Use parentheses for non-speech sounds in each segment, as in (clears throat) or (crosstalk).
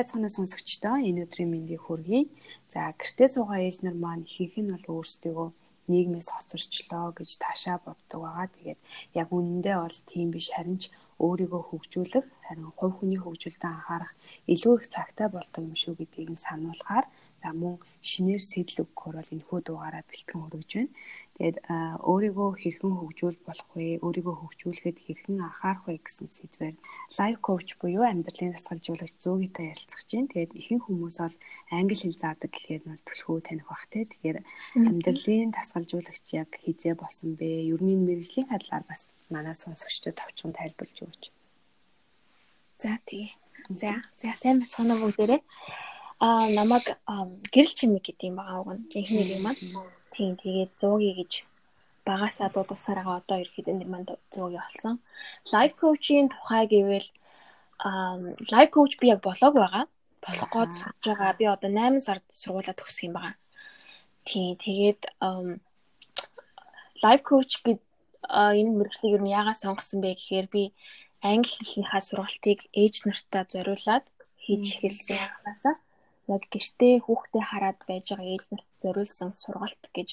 байцгаана сонсогчдоо энэ өдрийн мэндийг хүргэе. За гэртээ суугаа ээж нар маань ихэнх нь бол өөрсдөө нийгмээс хоцорчлоо гэж таашаа боддог байгаа. Тэгээд яг үнэндээ бол тийм биш харин ч өөрийгөө хөгжүүлэх, харин хувь хүний хөгжүүлэлтэд анхаарах илүү их цагтай болдог юм шүү гэдгийг нь сануулгаар за мөн шинээр сэтэл өгөхөр бол энэхүү дугаараа бэлтгэн хөргөж байна. Тэгээд өөрийгөө хэрхэн хөгжүүл болох вэ? Өөрийгөө хөгжүүлэхэд хэрхэн анхаарах вэ гэсэн сэдвээр лайв коуч буюу амьдралын дасгалжуулагч зөөгийтэй ярилцах чинь. Тэгээд ихэнх хүмүүс бол англи хэл заадаг гэхээр бол түлхүү таних бах те. Тэгэхээр амьдралын дасгалжуулагч яг хизээ болсон бэ? Нь мэрэгжлийн хадлаар бас манай сонсогчдод товчхон тайлбарлаж өгөөч. За тий. За, за сайн бацгаана бүгдээрээ. Аа намайг гэрэл чимэг гэдэг юм байгаа уг нь. Ихний юм маань Тийм тэгээд 100-ий гэж багасаа дуудсараагаа одоо ерөөхдөө нэр манд 100-ий болсон. Life coaching тухай гэвэл life coach би яг болоог байгаа. Болох гээд сурж байгаа. Би одоо 8 сард сургуулаа төгсөх юм байгаа. Тийм тэгээд life coach гэд энэ мэрэгчлийг юу яагаад сонгосон бэ гэхээр би англи хэлнийхаа сургалтыг ээж нартаа зориулаад хийж эхэлсэн хаасаа яг гэртээ хүүхдээ хараад байж байгаа ээж нарт зориулсан сургалт гэж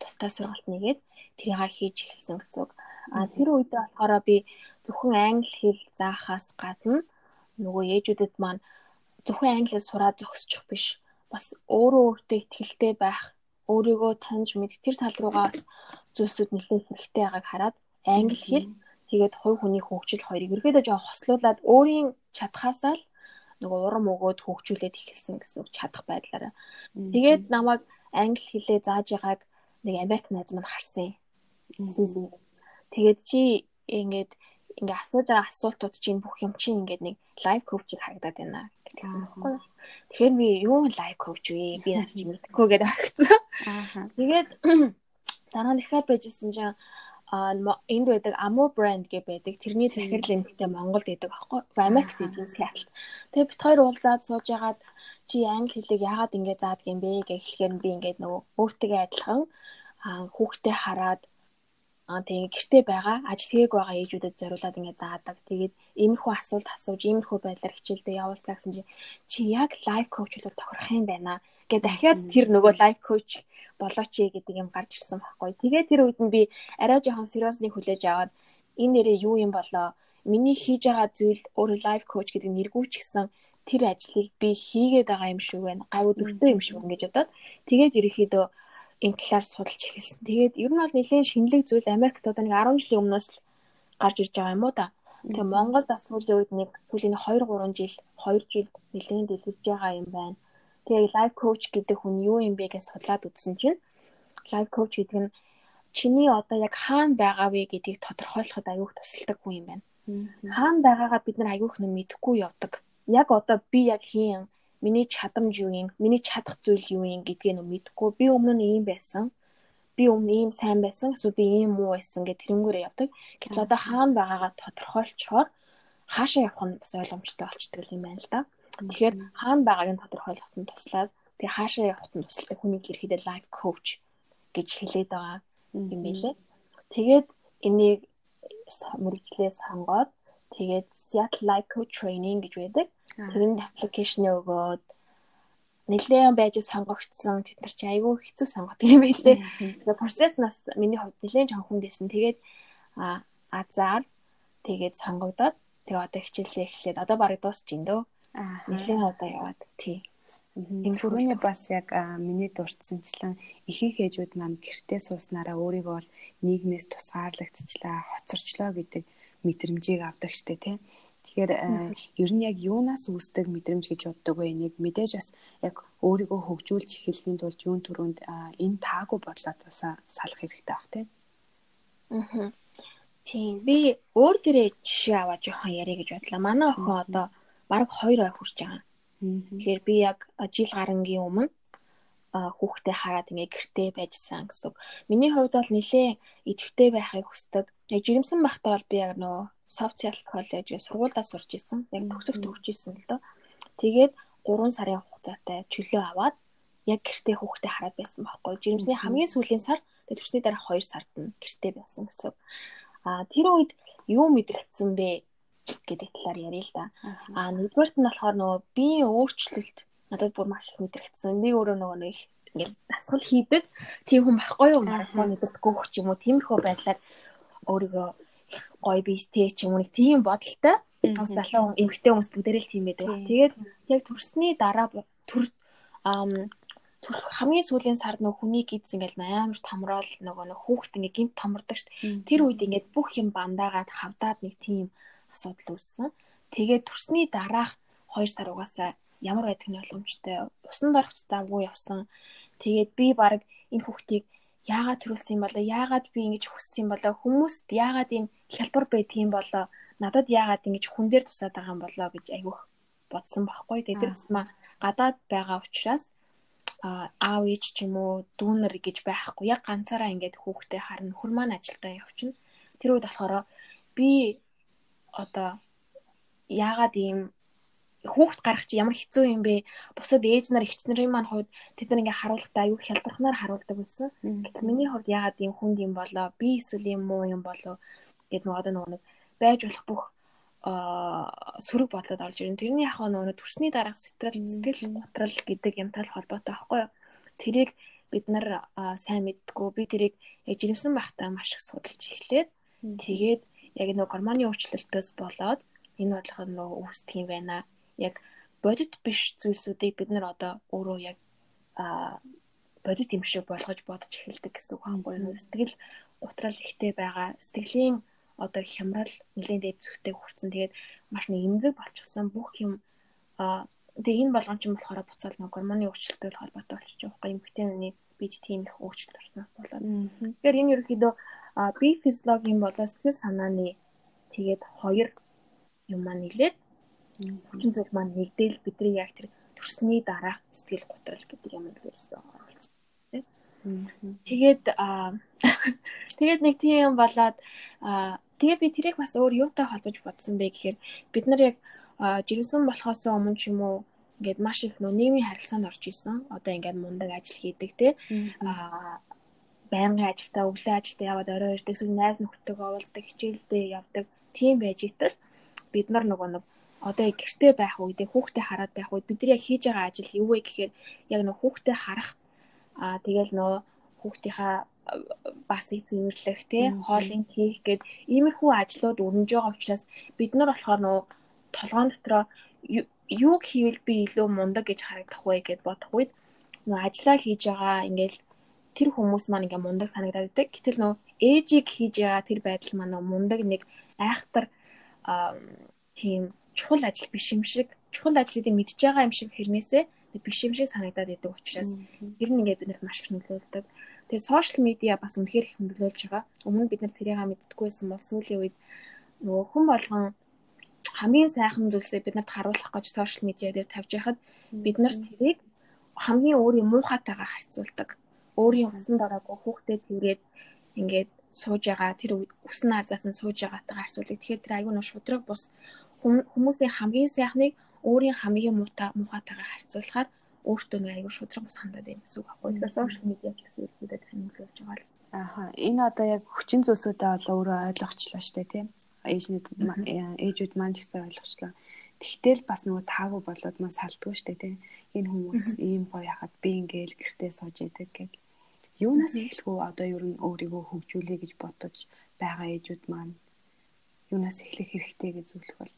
тустай сургалт нэгээд тэрийг хийж эхэлсэн гэсэн. А тэр үедээ болохоор би зөвхөн англи хэл заахаас гадна нөгөө ээжүүдэд маань зөвхөн англи хэл сураад зогсчих биш. Бас өөрөө өөртөө ихтэй байх, өөрийгөө таньж мэд тэр тал руугаа бас зүйлсүүд нэлээд хэрэгтэй байгааг хараад англи хэл тэгээд хувь хүний хөгжил хоёрыг ерөөдөө жоо хослуулад өөрийн чадхаасаа л нөгөө урам өгөөд хөгжүүлээд эхэлсэн гэсэн чадах байдлаараа. Тэгээд намайг англи хэлээ зааж байгааг нэг Америк найз маань харсан. Тэгээд чи ингээд ингээ асууж байгаа асуултууд чинь бүх юм чинь ингээд нэг лайв коучийг харагдаад байна гэсэн байхгүй. Тэгэхээр би юу лайв коуч вэ? Би наад чи мэдэхгүй гэдэг агцсан. Тэгээд (clears throat) дараа нь дахиад байжсэн чинь энд байдаг Amo brand гэ байдаг. Тэрний захирал эмэгтэй Монголд байдаг аахгүй. Америкт идэв Сиэтл. Тэгээ бит хоёр уулзаад сууж ягаад чи англи хэлийг яагаад ингэ заадаг юм бэ гэж хэлэхээр би ингээд нөгөө өөртөө адилхан хүүхдээ хараад аа тэгээ гэртээ байгаа ажил хийгээг байгаа ээжүүдэд зориулаад ингэ заадаг. Тэгээд иймэрхүү асуулт асууж иймэрхүү байдлаар хичээлдээ явуулдаг гэсэн чи чи яг лайф коуч болоод тохирох юм байна гэ дахиад тэр нөгөө лайф коуч болооч гэдэг юм гарч ирсэн байхгүй. Тэгээ тэр үед нь би арай жоохон сериусны хүлээж аваад энэ нэрээ юу юм болоо миний хийж байгаа зүйл өөрөө лайф коуч гэдэг нэргүй ч гэсэн тэр ажлыг би хийгээд байгаа юм шиг байна. Гайвуу дөртөө юм шиг ингэж бодоод тэгээд ерөөхдөө энэ талаар судалж эхэлсэн. Тэгээд ер нь бол нэлээд шинэлэг зүйл Америкт одоо нэг 10 жилийн өмнөөс л гарч ирж байгаа юм уу та. Тэгээ Монголд бас сүүлийн үед нэг сүүлийн 2 3 жил 2 жил нэлээд дэлгэж байгаа юм байна. Тэгээ лайф коуч гэдэг хүн юу юм бэ гэж судлаад үзсэн чинь лайф коуч гэдэг нь чиний одоо яг хаана байгаа вэ гэдгийг тодорхойлоход аюух тусалдаг хүн юм байна. Хаана байгаагаа бид нар аюух нь мэдэхгүй явдаг яг одоо би яг хийн миний чадамж юу юм миний чадах зүйл юу юм гэдгийг нь мэдэхгүй. Би өмнө нь ийм байсан. Би өмнө ийм сайн байсан. Эсвэл би ийм муу байсан гэх тэрнгүүрээ явдаг. Гэтэл одоо хаана байгаагаа тодорхойлцохоор хаашаа явах нь бас ойлгомжтой болчдөг юм байна л да. Тэгэхээр хаана байгааг нь тодорхойлоход нь туслаад тэгээ хаашаа явахд нь тусалдаг хүний ерхийдээ лайф коуч гэж хэлээд байгаа юм байлээ. Тэгээд энийг мөрөглөө сонгоод Тэгээд Seattle Coach Training гэж байдаг. Тэрэнд аппликейшн өгөөд нэлээд байж сонгогдсон тэд нар чи айгүй хэцүү сонгодог юм байлээ. Тэгээд процесс нас миний хувьд нэлээд чанхан дэсэн. Тэгээд а азар тэгээд сонгогдоод тэгээд одоо хичээлээ эхлээд одоо барыг дуусч ин дөө. Нэлээд одоо яваад тий. Энэ түрүүний бас яг миний дурдсанчлан ихэнх ээжүүд маань гэртээ сууснараа өөрийгөө бол нийгмээс тусгаарлагдчихлаа, хоцорчлоо гэдэг мэдрэмжийг авдаг штэ тий. Тэгэхээр э, ер нь яг юунаас үүсдэг мэдрэмж гэж боддог вэ? Нэг мэдээж бас яг өөрийгөө хөгжүүлж эхлэхийн тулд юун төрөнд энэ таагүй бодлоод бас салах хэрэгтэй баг тий. Аа. Тийм би өөр дээрээ жишээ аваад жоохон яриа гэж бодлаа. Манай охин одоо бараг 2 ой хүрч байгаа. Тэгэхээр би яг жил гарангийн өмнө хүүхдээ хараад ингээ гэртээ байжсан гэсэн. Миний хувьд бол нэлээ идэвхтэй байхыг хүсдэг. Яг жирэмсэн байхдаа бол би яг нөгөө soft self college-гээ сургуульдаа сурч исэн. Яг төгсөх төгсөж исэн л доо. Тэгээд 3 сарын хугацаатай чөлөө аваад яг гэртээ хүүхдээ хараад байсан байхгүй. Жирэмсний хамгийн сүүлийн сар тэгээд төвчний дараах 2 сард нь гэртээ байсан гэсэн. А тэр үед юу мэдрэгдсэн бэ гэдэг талаар ярил л да. Аа нэгдүгээрт нь болохоор нөгөө биеийн өөрчлөлт надад бүр маш их мэдрэгдсэн. Би өөрөө нөгөө нэг ингээл дасгал хийдэг тийм хүн байхгүй юу? Марафон өдөртгөө ч юм уу тиймэрхүү байдлаар өөрийгөө гоё биетэй ч юм уу нэг тийм бодолтой бас залуу эмэгтэй хүмүүс бүгдээрээ л тийм байдаг. Тэгээд яг төрсний дараа төр хамгийн сүүлийн сард нөх хүний гидс ингээл амар томрол нөгөө нөх хүүхд ингээ гинт томордог штт. Тэр үед ингээд бүх юм бандаагаад хавдаад нэг тийм асуудал үүссэн. Тэгээд төрсний дараах 2 сар угаасаа ямар байдаг нь ойлгомжтой. Усанд орох завгүй явсан. Тэгээд би баг энэ хүүхдийг яагаад төрүүлсэн юм болоо? Яагаад би ингэж хүссэн юм болоо? Хүмүүст яагаад ийм хялбар байдгийм болоо? Надад яагаад ингэж хүн дээр тусаад байгаа юм болоо гэж айгүйх бодсон байхгүй. Тэгээд тэр тусмаа гадаад байгаа учраас аав ээж ч юм уу дүүнер гэж байхгүй. Яг ганцаараа ингээд хүүхдээ харна. Хөр маань ажилдаа явчихна. Тэр үед болохоор би одоо яагаад ийм хүүхд гарах чи ямар хэцүү юм бэ? Бусад ээж нар эгч нарын маань хувьд тэд нар ингээ харуулахдаа аюу хялбархнаар харуулдаг байсан. Миний хувьд яагаад ийм хүнд юм болоо? Би эсвэл юм уу юм болоо гэд нөгөө одоо нөгөө байж болох бүх сөрөг бодлоод орж ирэн. Тэрний яг нөгөө төрсний дараах сэтгэл сэтгэл готрал гэдэг юмтай холбоотой байхгүй юу? Тэрийг бид нар сайн мэддгүү. Би тэрийг жирэмсэн байхдаа маш их судалж эхлээд тэгээд яг нөгөө гормоны өөрчлөлтөөс болоод энэ бодлого нөгөө үүсдэг юм байна яг бодит биш зүйлсүүдийг бид нар одоо өөрөө яг бодит юм шиг болгож бодож эхэлдэг гэсэн үг байхгүй юу? Сэтгэл утрал ихтэй байгаа. Сэтгэлийн одоо хямрал нэлээд дэв зүгтэй хүрсэн. Тэгээд маш нэг эмзэг болчихсон бүх юм тэгээ энэ болгон ч юм болохоор буцаал нэг гормоны өөрчлөлтөд холбоотой болчих жоох юм витамины бид тийм их өөрчлөлт орсноос болоод. Тэгэхээр энэ ерөнхийдөө би физиологийн болоо сэтгэл санааны тэгээд хоёр юм маань нийлээд хүчин зүйл маань нэгдээл бидний яг тэр төрсний дараах сэтгэл готрол гэдэг юм хэлсэн. Тэгээд (laughs) тэгээд нэг тийм болоод тэгээд би тэрийг бас өөр юутай холбож бодсон бэ гэхээр бид нар яг жирэмсэн болохоос өмнө ч юм уу ингээд маш их нийгмийн харилцаанд орж исэн. Одоо ингээд мундаг ажил хийдэг те. Аа байнгын ажилдаа өглөө ажилдаа яваад орой ирдэг, эсвэл найз нөхдөдөө уулздаг, хичээлдээ явдаг. Тийм байж итэл бид нар нөгөө нэг одоо яг гэртээ байх үедээ хүүхдээ хараад байх үед бидний яг хийж байгаа ажил юу вэ гэхээр яг нөх хүүхдээ харах аа тэгэл нөө хүүхдийнхаа бас эзэмэрлэх тий хоолыг хийх гэд иймэрхүү ажлууд өрнөж байгаа учраас бид нар болохоор нөө толгоон дотроо юу хийвэл би илүү мундаг гэж харагдах вэ гэд бодох үед нөө ажиллаа хийж байгаа ингээл тэр хүмүүс маань ингээ мундаг санагдаад байдаг. Гэтэл нөө ээжийг хийж байгаа тэр байдал маань мундаг нэг айхтар тийм чухал ажил биш юм шиг чухал ажлыг мэдж байгаа юм шиг хэрнээсээ биш юм шиг санагдаад идэг учраас ер нь ингээд бид нарт маш их нөлөөлдөг. Тэгээ сошиал медиа бас үнэхээр их нөлөөлж байгаа. Өмнө бид нар тэрийг мэддэггүй байсан бол сүүлийн үед нөгөө хүн болгон хамгийн сайхан зүйлсээ бид нарт харуулах гэж сошиал медиа дээр тавьж байхад бид нар тэрийг хамгийн өөрийн муухайтайгаа харьцуулдаг. Өөрийн усан дараагүй хүүхдэд тэргээд ингээд сууж байгаа тэр үснэ арзаас нь сууж байгаатайгаа харьцуулдаг. Тэгэхээр тэр аюун шудраг бус хүмүүсийн хамгийн сайхныг өөрийн хамгийн муутай муухайтайгаар харьцуулахаар өөртөө нэг аюул шудраг бас хандаад байна гэсэн үг байхгүй. Тэгэхээр сошиал медиа гэсэн илүүдэд танилцуулж байгаа л. Ааха. Энэ одоо яг хүчин зүйлсүүдээ бол өөрөө ойлгочлоо штэ тийм. Ээжнүүд ээжүүд маань ч гэсэн ойлгочлоо. Тэгтэл бас нөгөө таагүй болоод маань салдгүй штэ тийм. Энэ хүмүүс ийм гоё яхад би ингээл гэртээ сууж идэг гэх. Юунаас эхлэх вэ? Одоо ер нь өөрийгөө хөгжүүлэе гэж бодож байгаа ээжүүд маань юунаас эхлэх хэрэгтэй гэж зөвлөх бол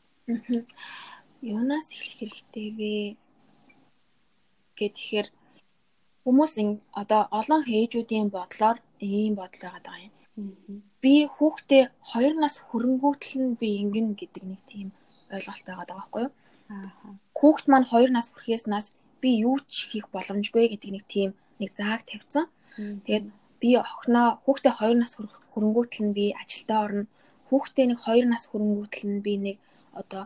Юунаас эхлэх хэрэгтэй вэ? гэхээр хүмүүс одоо олон ээжүүдийн бодлоор ийм бодол байгаа юм. Би хүүхдээ хоёр нас хөрөнгөтл нь би ингэн гэдэг нэг тийм ойлголт байгаа даа байхгүй юу? Хүүхд маань хоёр нас хүрэхээс нас би юу ч хийх боломжгүй гэдэг нэг тийм нэг зааг тавьсан. Тэгээд би охиноо хүүхдээ хоёр нас хөрөнгөтл нь би ажилдаа орно. Хүүхдээ нэг хоёр нас хөрөнгөтл нь би нэг одоо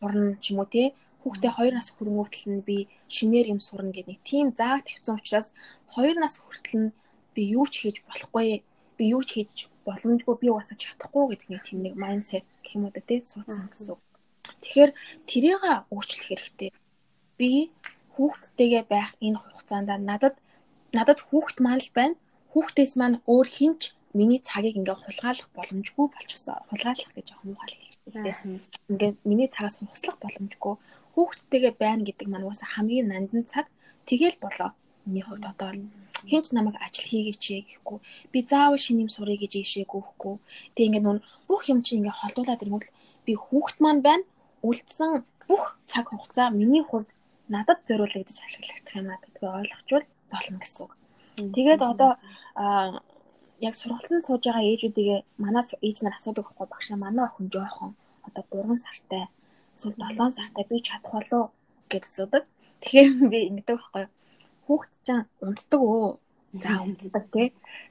сурна ч юм уу тий хүүхдээ 2 нас хүрнүүтэл нь би шинээр юм сурна гэдэг нэг тийм зааг тавьсан учраас 2 нас хүртэл нь би юу ч хийж болохгүй би юу ч хийж боломжгүй би уусаа чадахгүй гэдэг нэг тийм нэг майндсет гэх юм уу да тий суудсан гэсэн. Тэгэхээр тэрийг өөрчлөх хэрэгтэй. Би хүүхдтэйгээ байх энэ хугацаанд надад надад хүүхд маань л байна. Хүүхдээс маань өөр хинч миний цагийг ингээ хулгайлах боломжгүй болчихсон. Хулгайлах гэж яг муухай хэлчихсэн. Ингээ миний цагаас хуслах боломжгүй. Хүүхдтэйгээ байна гэдэг маань уусаа хамгийн нандин цаг. Тэгэл болоо. Миний хувьд одоо хинч намайг ажил хийгээч гэхгүй. Би заавал шинэ юм сурыг гэж ийшээгүй хөхгүй. Тэг ингээ нүн бүх юм чи ингээ холдуулаад ирэнгүүт би хүүхд маань байна. Үлдсэн бүх цаг хугацаа миний хувьд надад зориулагдаж ашиглагдах юм а гэдгийг ойлгочвол болно гэсэн үг. Тэгээд одоо яг сургалтанд сууж байгаа ээжүүдийгээ манай ээж нар асуудаг байхгүй багшаа манай охин жоохон одоо 3 сартай эсвэл 7 сартай би чадах болов гэж асуудаг. Тэгэхээр би ингэдэг байхгүй хүүхд чинь унтдаг өө. За унтдаг тий.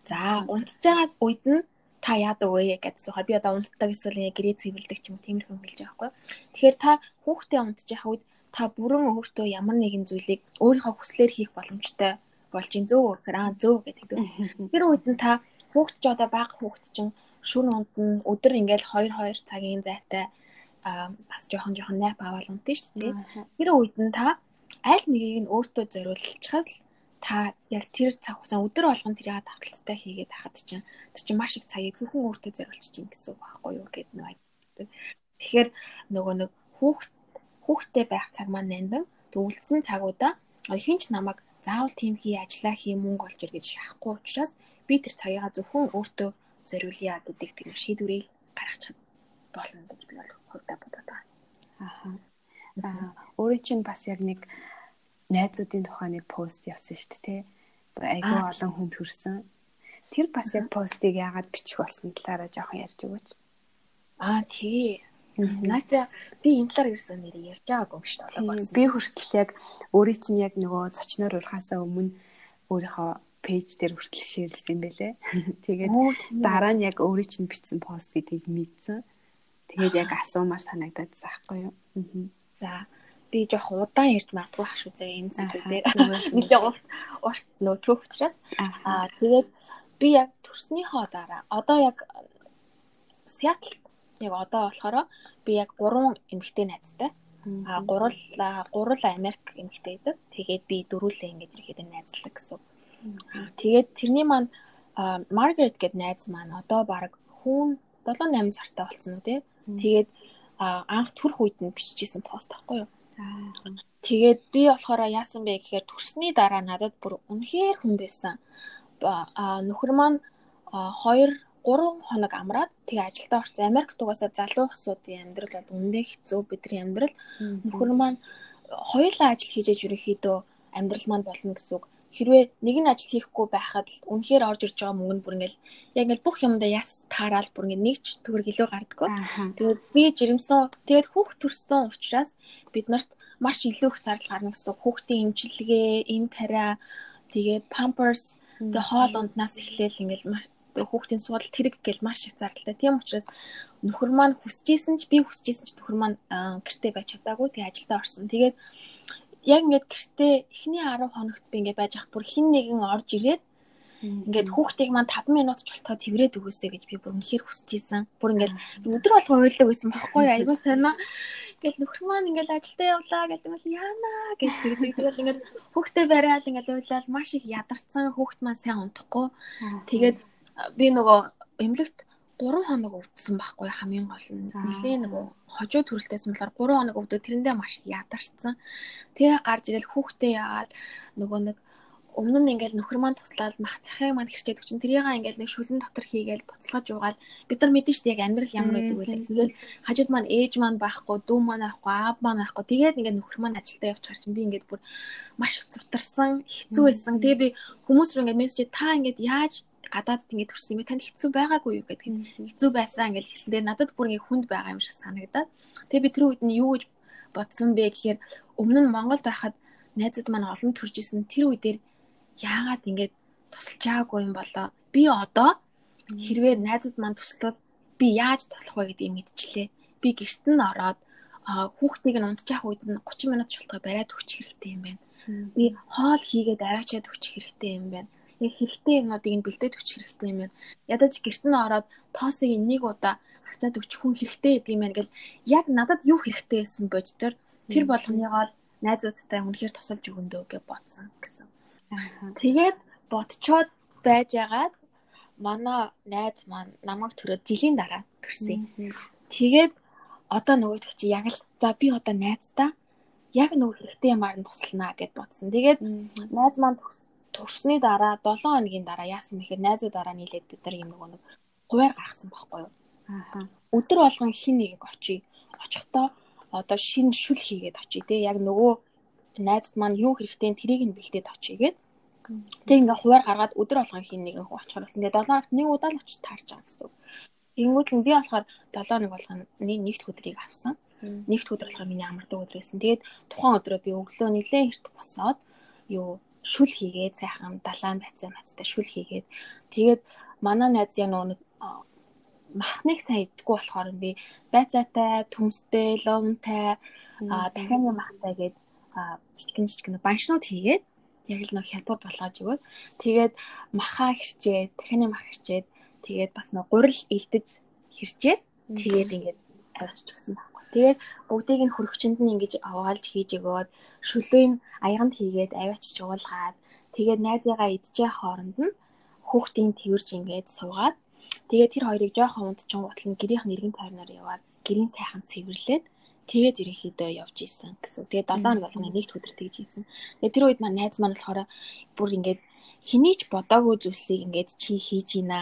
За унтж байгаа үед нь та яадаг вэ гэдсэн хаа би одоо унтдаг эсвэл гэрээ цэвэрлдэг ч юм уу тиймэрхүү хэлж байгаа байхгүй. Тэгэхээр та хүүхдээ унтж байгаа үед та бүрэн өөртөө ямар нэгэн зүйлийг өөрийнхөө хүслээр хийх боломжтой болж ин зөө гэхээр аа зөө гэдэг. (laughs) Тэр үед нь та хүүхд ч одоо бага хүүхд чинь шүн унтна өдөр ингээл 2 2 цагийн зайтай а бас жоохон жоохон найп аваад унтна шүү дээ. Тэр үед нь та аль нэгийг нь өөртөө зориулчихвал та яг тэр цаг хугацаа өдөр болгон тэрийг давталттай хийгээд хахад чинь тэр чинь маш их цагийг зөвхөн өөртөө зориулчих чинь гэсэн үг байхгүй юу гэдэг нэг. Тэгэхээр нөгөө нэг хүүхд хүүхдтэй байх цаг маань нандин төвлөсөн цагуудаа хинч намайг заавал тийм хий ажиллаа хий мөнгө олж ир гэж шахахгүй учраас би тэр цагийгаа зөвхөн өөртөө зориулъя гэдэг тийм шийдвэрийг гаргачих болно гэж би бол хувьдаа бодоод байна. Аха. Аа өөрөө чинь бас яг нэг найзуудын тухай нэг пост явсан шүү дээ. Айгүй олон хүн төрсэн. Тэр бас яг постыг яагаад бичих болсон талаараа жоохон ярьж өгөөч. Аа тий. Наача би энэ талаар ерөөсөө нэр ярьж байгаагүй юм шүү дээ. Би хүртэл яг өөрийн чинь яг нөгөө зочноор урахаасаа өмнө өөрийнхөө пэйж дээр хүртэл шеэрлсэн юм байлээ. (laughs) Тэгээд дараа нь яг өөрийн чинь бичсэн пост гэдгийг мэдсэн. Тэгээд яг асуумаар санагдаад заахгүй юу. За би жоох удаан ярьж магадгүй хаш үзээ энэ зүйлүүдээр. Нэлээ (laughs) урт урт нөө төөх учраас аа тэгээд би яг төрснийхөө дараа одоо яг Сиэтл яг одоо болохоор би яг 3 эмэгтэй найзтай. А гурал гурал Америк эмэгтэй байдаг. Тэгээд би дөрүүлээ ингэж ирэхэд найзлаг гэсэн. Тэгээд тэрний маань Маргарет гэд найз маань одоо баг хүүн 7 8 сартай болсон уу тий. Тэгээд анх төрх үед нь бичижсэн пост байхгүй юу? Тэгээд би болохоор яасан бэ гэхээр төрсний дараа надад бүр үнэхээр хүн байсан. Нөхөр маань 2 3 хоног амраад тэгээ ажилдаа орсон. Америк дугаасаа залуу хсуудын амьдрал бол үнэндээ хэцүү бидний амьдрал. Нөхөр маань хоёулаа ажил хийж ерөөхдөө амьдрал маань болно гэсэн үг. Хэрвээ нэг нь ажил хийхгүй байхад үнэхээр орж ирж байгаа мөнгө нь бүр ингээл яг ингээл бүх юмдаа яс таарал бүр ингээд нэг ч төгрөг илүү гардггүй. Тэгээд би жирэмсэн. Тэгээд хүүхд төрсөн учраас бид нарт маш илүү их зардал гарна гэсэн хүүхдийн эмчилгээ, эм тариа, тэгээд pampers тэгээд хоол унднаас эхлээл ингээл хүүхдийн суудал тэрэг гэл маш их зардалтай. Тийм учраас нөхөр маань хүсэжсэн ч би хүсэжсэн ч нөхөр маань гэртээ байж чадаагүй. Тэгээ ажилдаа орсон. Тэгээд яг ингээд гэртээ эхний 10 хоногт би ингээд байж ах бүр хин нэгэн орж ирээд Ингээд хүүхдийг маань 5 минут ч болтоо тэрврээд өгөөсэй гэж би бүр үнэхээр хүсэж исэн. Бүр ингээд өдөр болго уйлдаг байсан байхгүй айгуу сонио. Ингээд нөхөр маань ингээд ажилдаа явлаа гэж ингээд яана гэж тэгдэг. Тэгээд ингээд хүүхдээ барайл ингээд уйлал маш их ядарсан хүүхд маань сайн унтахгүй. Тэгээд би нөгөө эмнэлэгт 3 хоног өвдсөн байхгүй хамгийн гол нь. Нилийн нөгөө хожуу төрөлтөөсөн болохоор 3 хоног өвдөө тэрэндээ маш ядарсан. Тэгээ гарч ирэл хүүхдээ яагаад нөгөө нэг өмнө нь ингээл нөхөр маань туслаад мах цахыг маань хэрчээд өгчин тэрийг ингээл нэг шүлэн дотор хийгээл буцалгаж угаал бид нар мэдэн шүү дээ яг амьдрал ямар байдаг вэ тэгэл хажууд маань ээж маань байхгүй дүү маань байхгүй аав маань байхгүй. Тэгээд ингээд нөхөр маань ажилдаа явчихар чинь би ингээд бүр маш зутарсан хэцүү байсан. Тэгээ би хүмүүс рүү ингээд мессеж та ингээд яаж гадаадд ингээд төрсөн юм танд хэцүү байгаагүй юу гэдэг хэцүү байсан ингээд хэлсэн. Тэгээ надад бүр ингээд хүнд байгаа юм шиг санагдаад. Тэгээ би тэр үед нь юу гэж бодсон бэ гэхээр өмнө нь Монголд байхад найзууд маань олон төрж исэн тэр үе дээр яагаад ингээд тусалж байгаагүй юм болоо. Би одоо хэрвээ найзууд маань туслаад би яаж туслах вэ гэдгийг мэдчихлээ. Би гэрт нь ороод хүүхдийг нь унтчих үед нь 30 минут шалтгаан бариад өгчих хэрэгтэй юм байна. Би хоол хийгээд арайчаад өгчих хэрэгтэй юм байна яг хэрэгтэй юмнуудыг нь бэлдээд өгчих хэрэгтэй юм байна. Ядаж гэрт нь ороод тоосыг нэг удаа харцаад өгчих хүн хэрэгтэй гэдэг юм байна гэл яг надад юу хэрэгтэй байсан бод төр тэр болгоныгоо найзуудтай үнэхээр тусалж өгөндөө гэж бодсон гэсэн. Тэгээд бодцоод байжгаад манай найз маань намайг төрөөд жилийн дараа төрсөн. Тэгээд одоо нөгөө чи яг л за би одоо найздаа яг нөгөө хэрэгтэй юмар нь туслана гэд бодсон. Тэгээд найз маань төрсний дараа 7 хоногийн дараа яасан мэхээр найзуудаараа нийлээд бид нар юм нөгөө нэг хуваар гаргасан байхгүй юу? Аа. Өдөр болгон хин нэгийг очие. Очихдоо одоо шин шүл хийгээд очие те. Яг нөгөө найзд маань юу хэрэгтэй тэрийг нь бэлдээд очие гээд. Тэг ингээ хуваар гаргаад өдөр болгон хин нэг хөө очихоор болсон. Тэгээ 7 хоногт нэг удаа л очиж таарч байгаа гэсэн үг. Тэнгүүд л би болохоор 7 хоног болгоно нэгд өдрийг авсан. Нэгд өдөр болохоор миний амардаг өдөр байсан. Тэгээд тухайн өдрөө би өглөө нэлээд эрт босоод юу шүл хийгээд сайхан далайн байцаа мацтай шүл хийгээд. Тэгээд манай найз яг нөгөө махныг сайн идэггүй болохоор би байцаатай, төмстэй, ловнтай, дахианы махтай гээд жижигэн жижигэн баншнууд хийгээд яг л нэг хялбар болгож өгөөд. Тэгээд махаа хэрчээд, дахианы мах хэрчээд тэгээд бас нэг гурил илдэж хэрчээд тэгээд ингээд авчиж өгсөн байхгүй. Тэгээд бүгдийг нь хөрөгчөнд нь ингэж аваалж хийж өгөөд шүлээн аяганд хийгээд аваачиж уулгаад тэгээд найзыгаа идчих хооронд нь хүүхдийн тэрж ингээд суугаад Тэгээд тэр хоёрыг жоохон унтчин гутал нь гэрийнх нь эргэн тойрноор яваад гэрийн сайхан цэвэрлээд тэгээд ерөнхийдөө явж исэн гэсэн. Тэгээд 7 хоног болгоно нэгт өдөр тэгж исэн. Тэгээд тэр үед маань найз маань болохоор бүр ингээд хэний ч бодоогүй зүйлсийг ингээд чи хийж ийна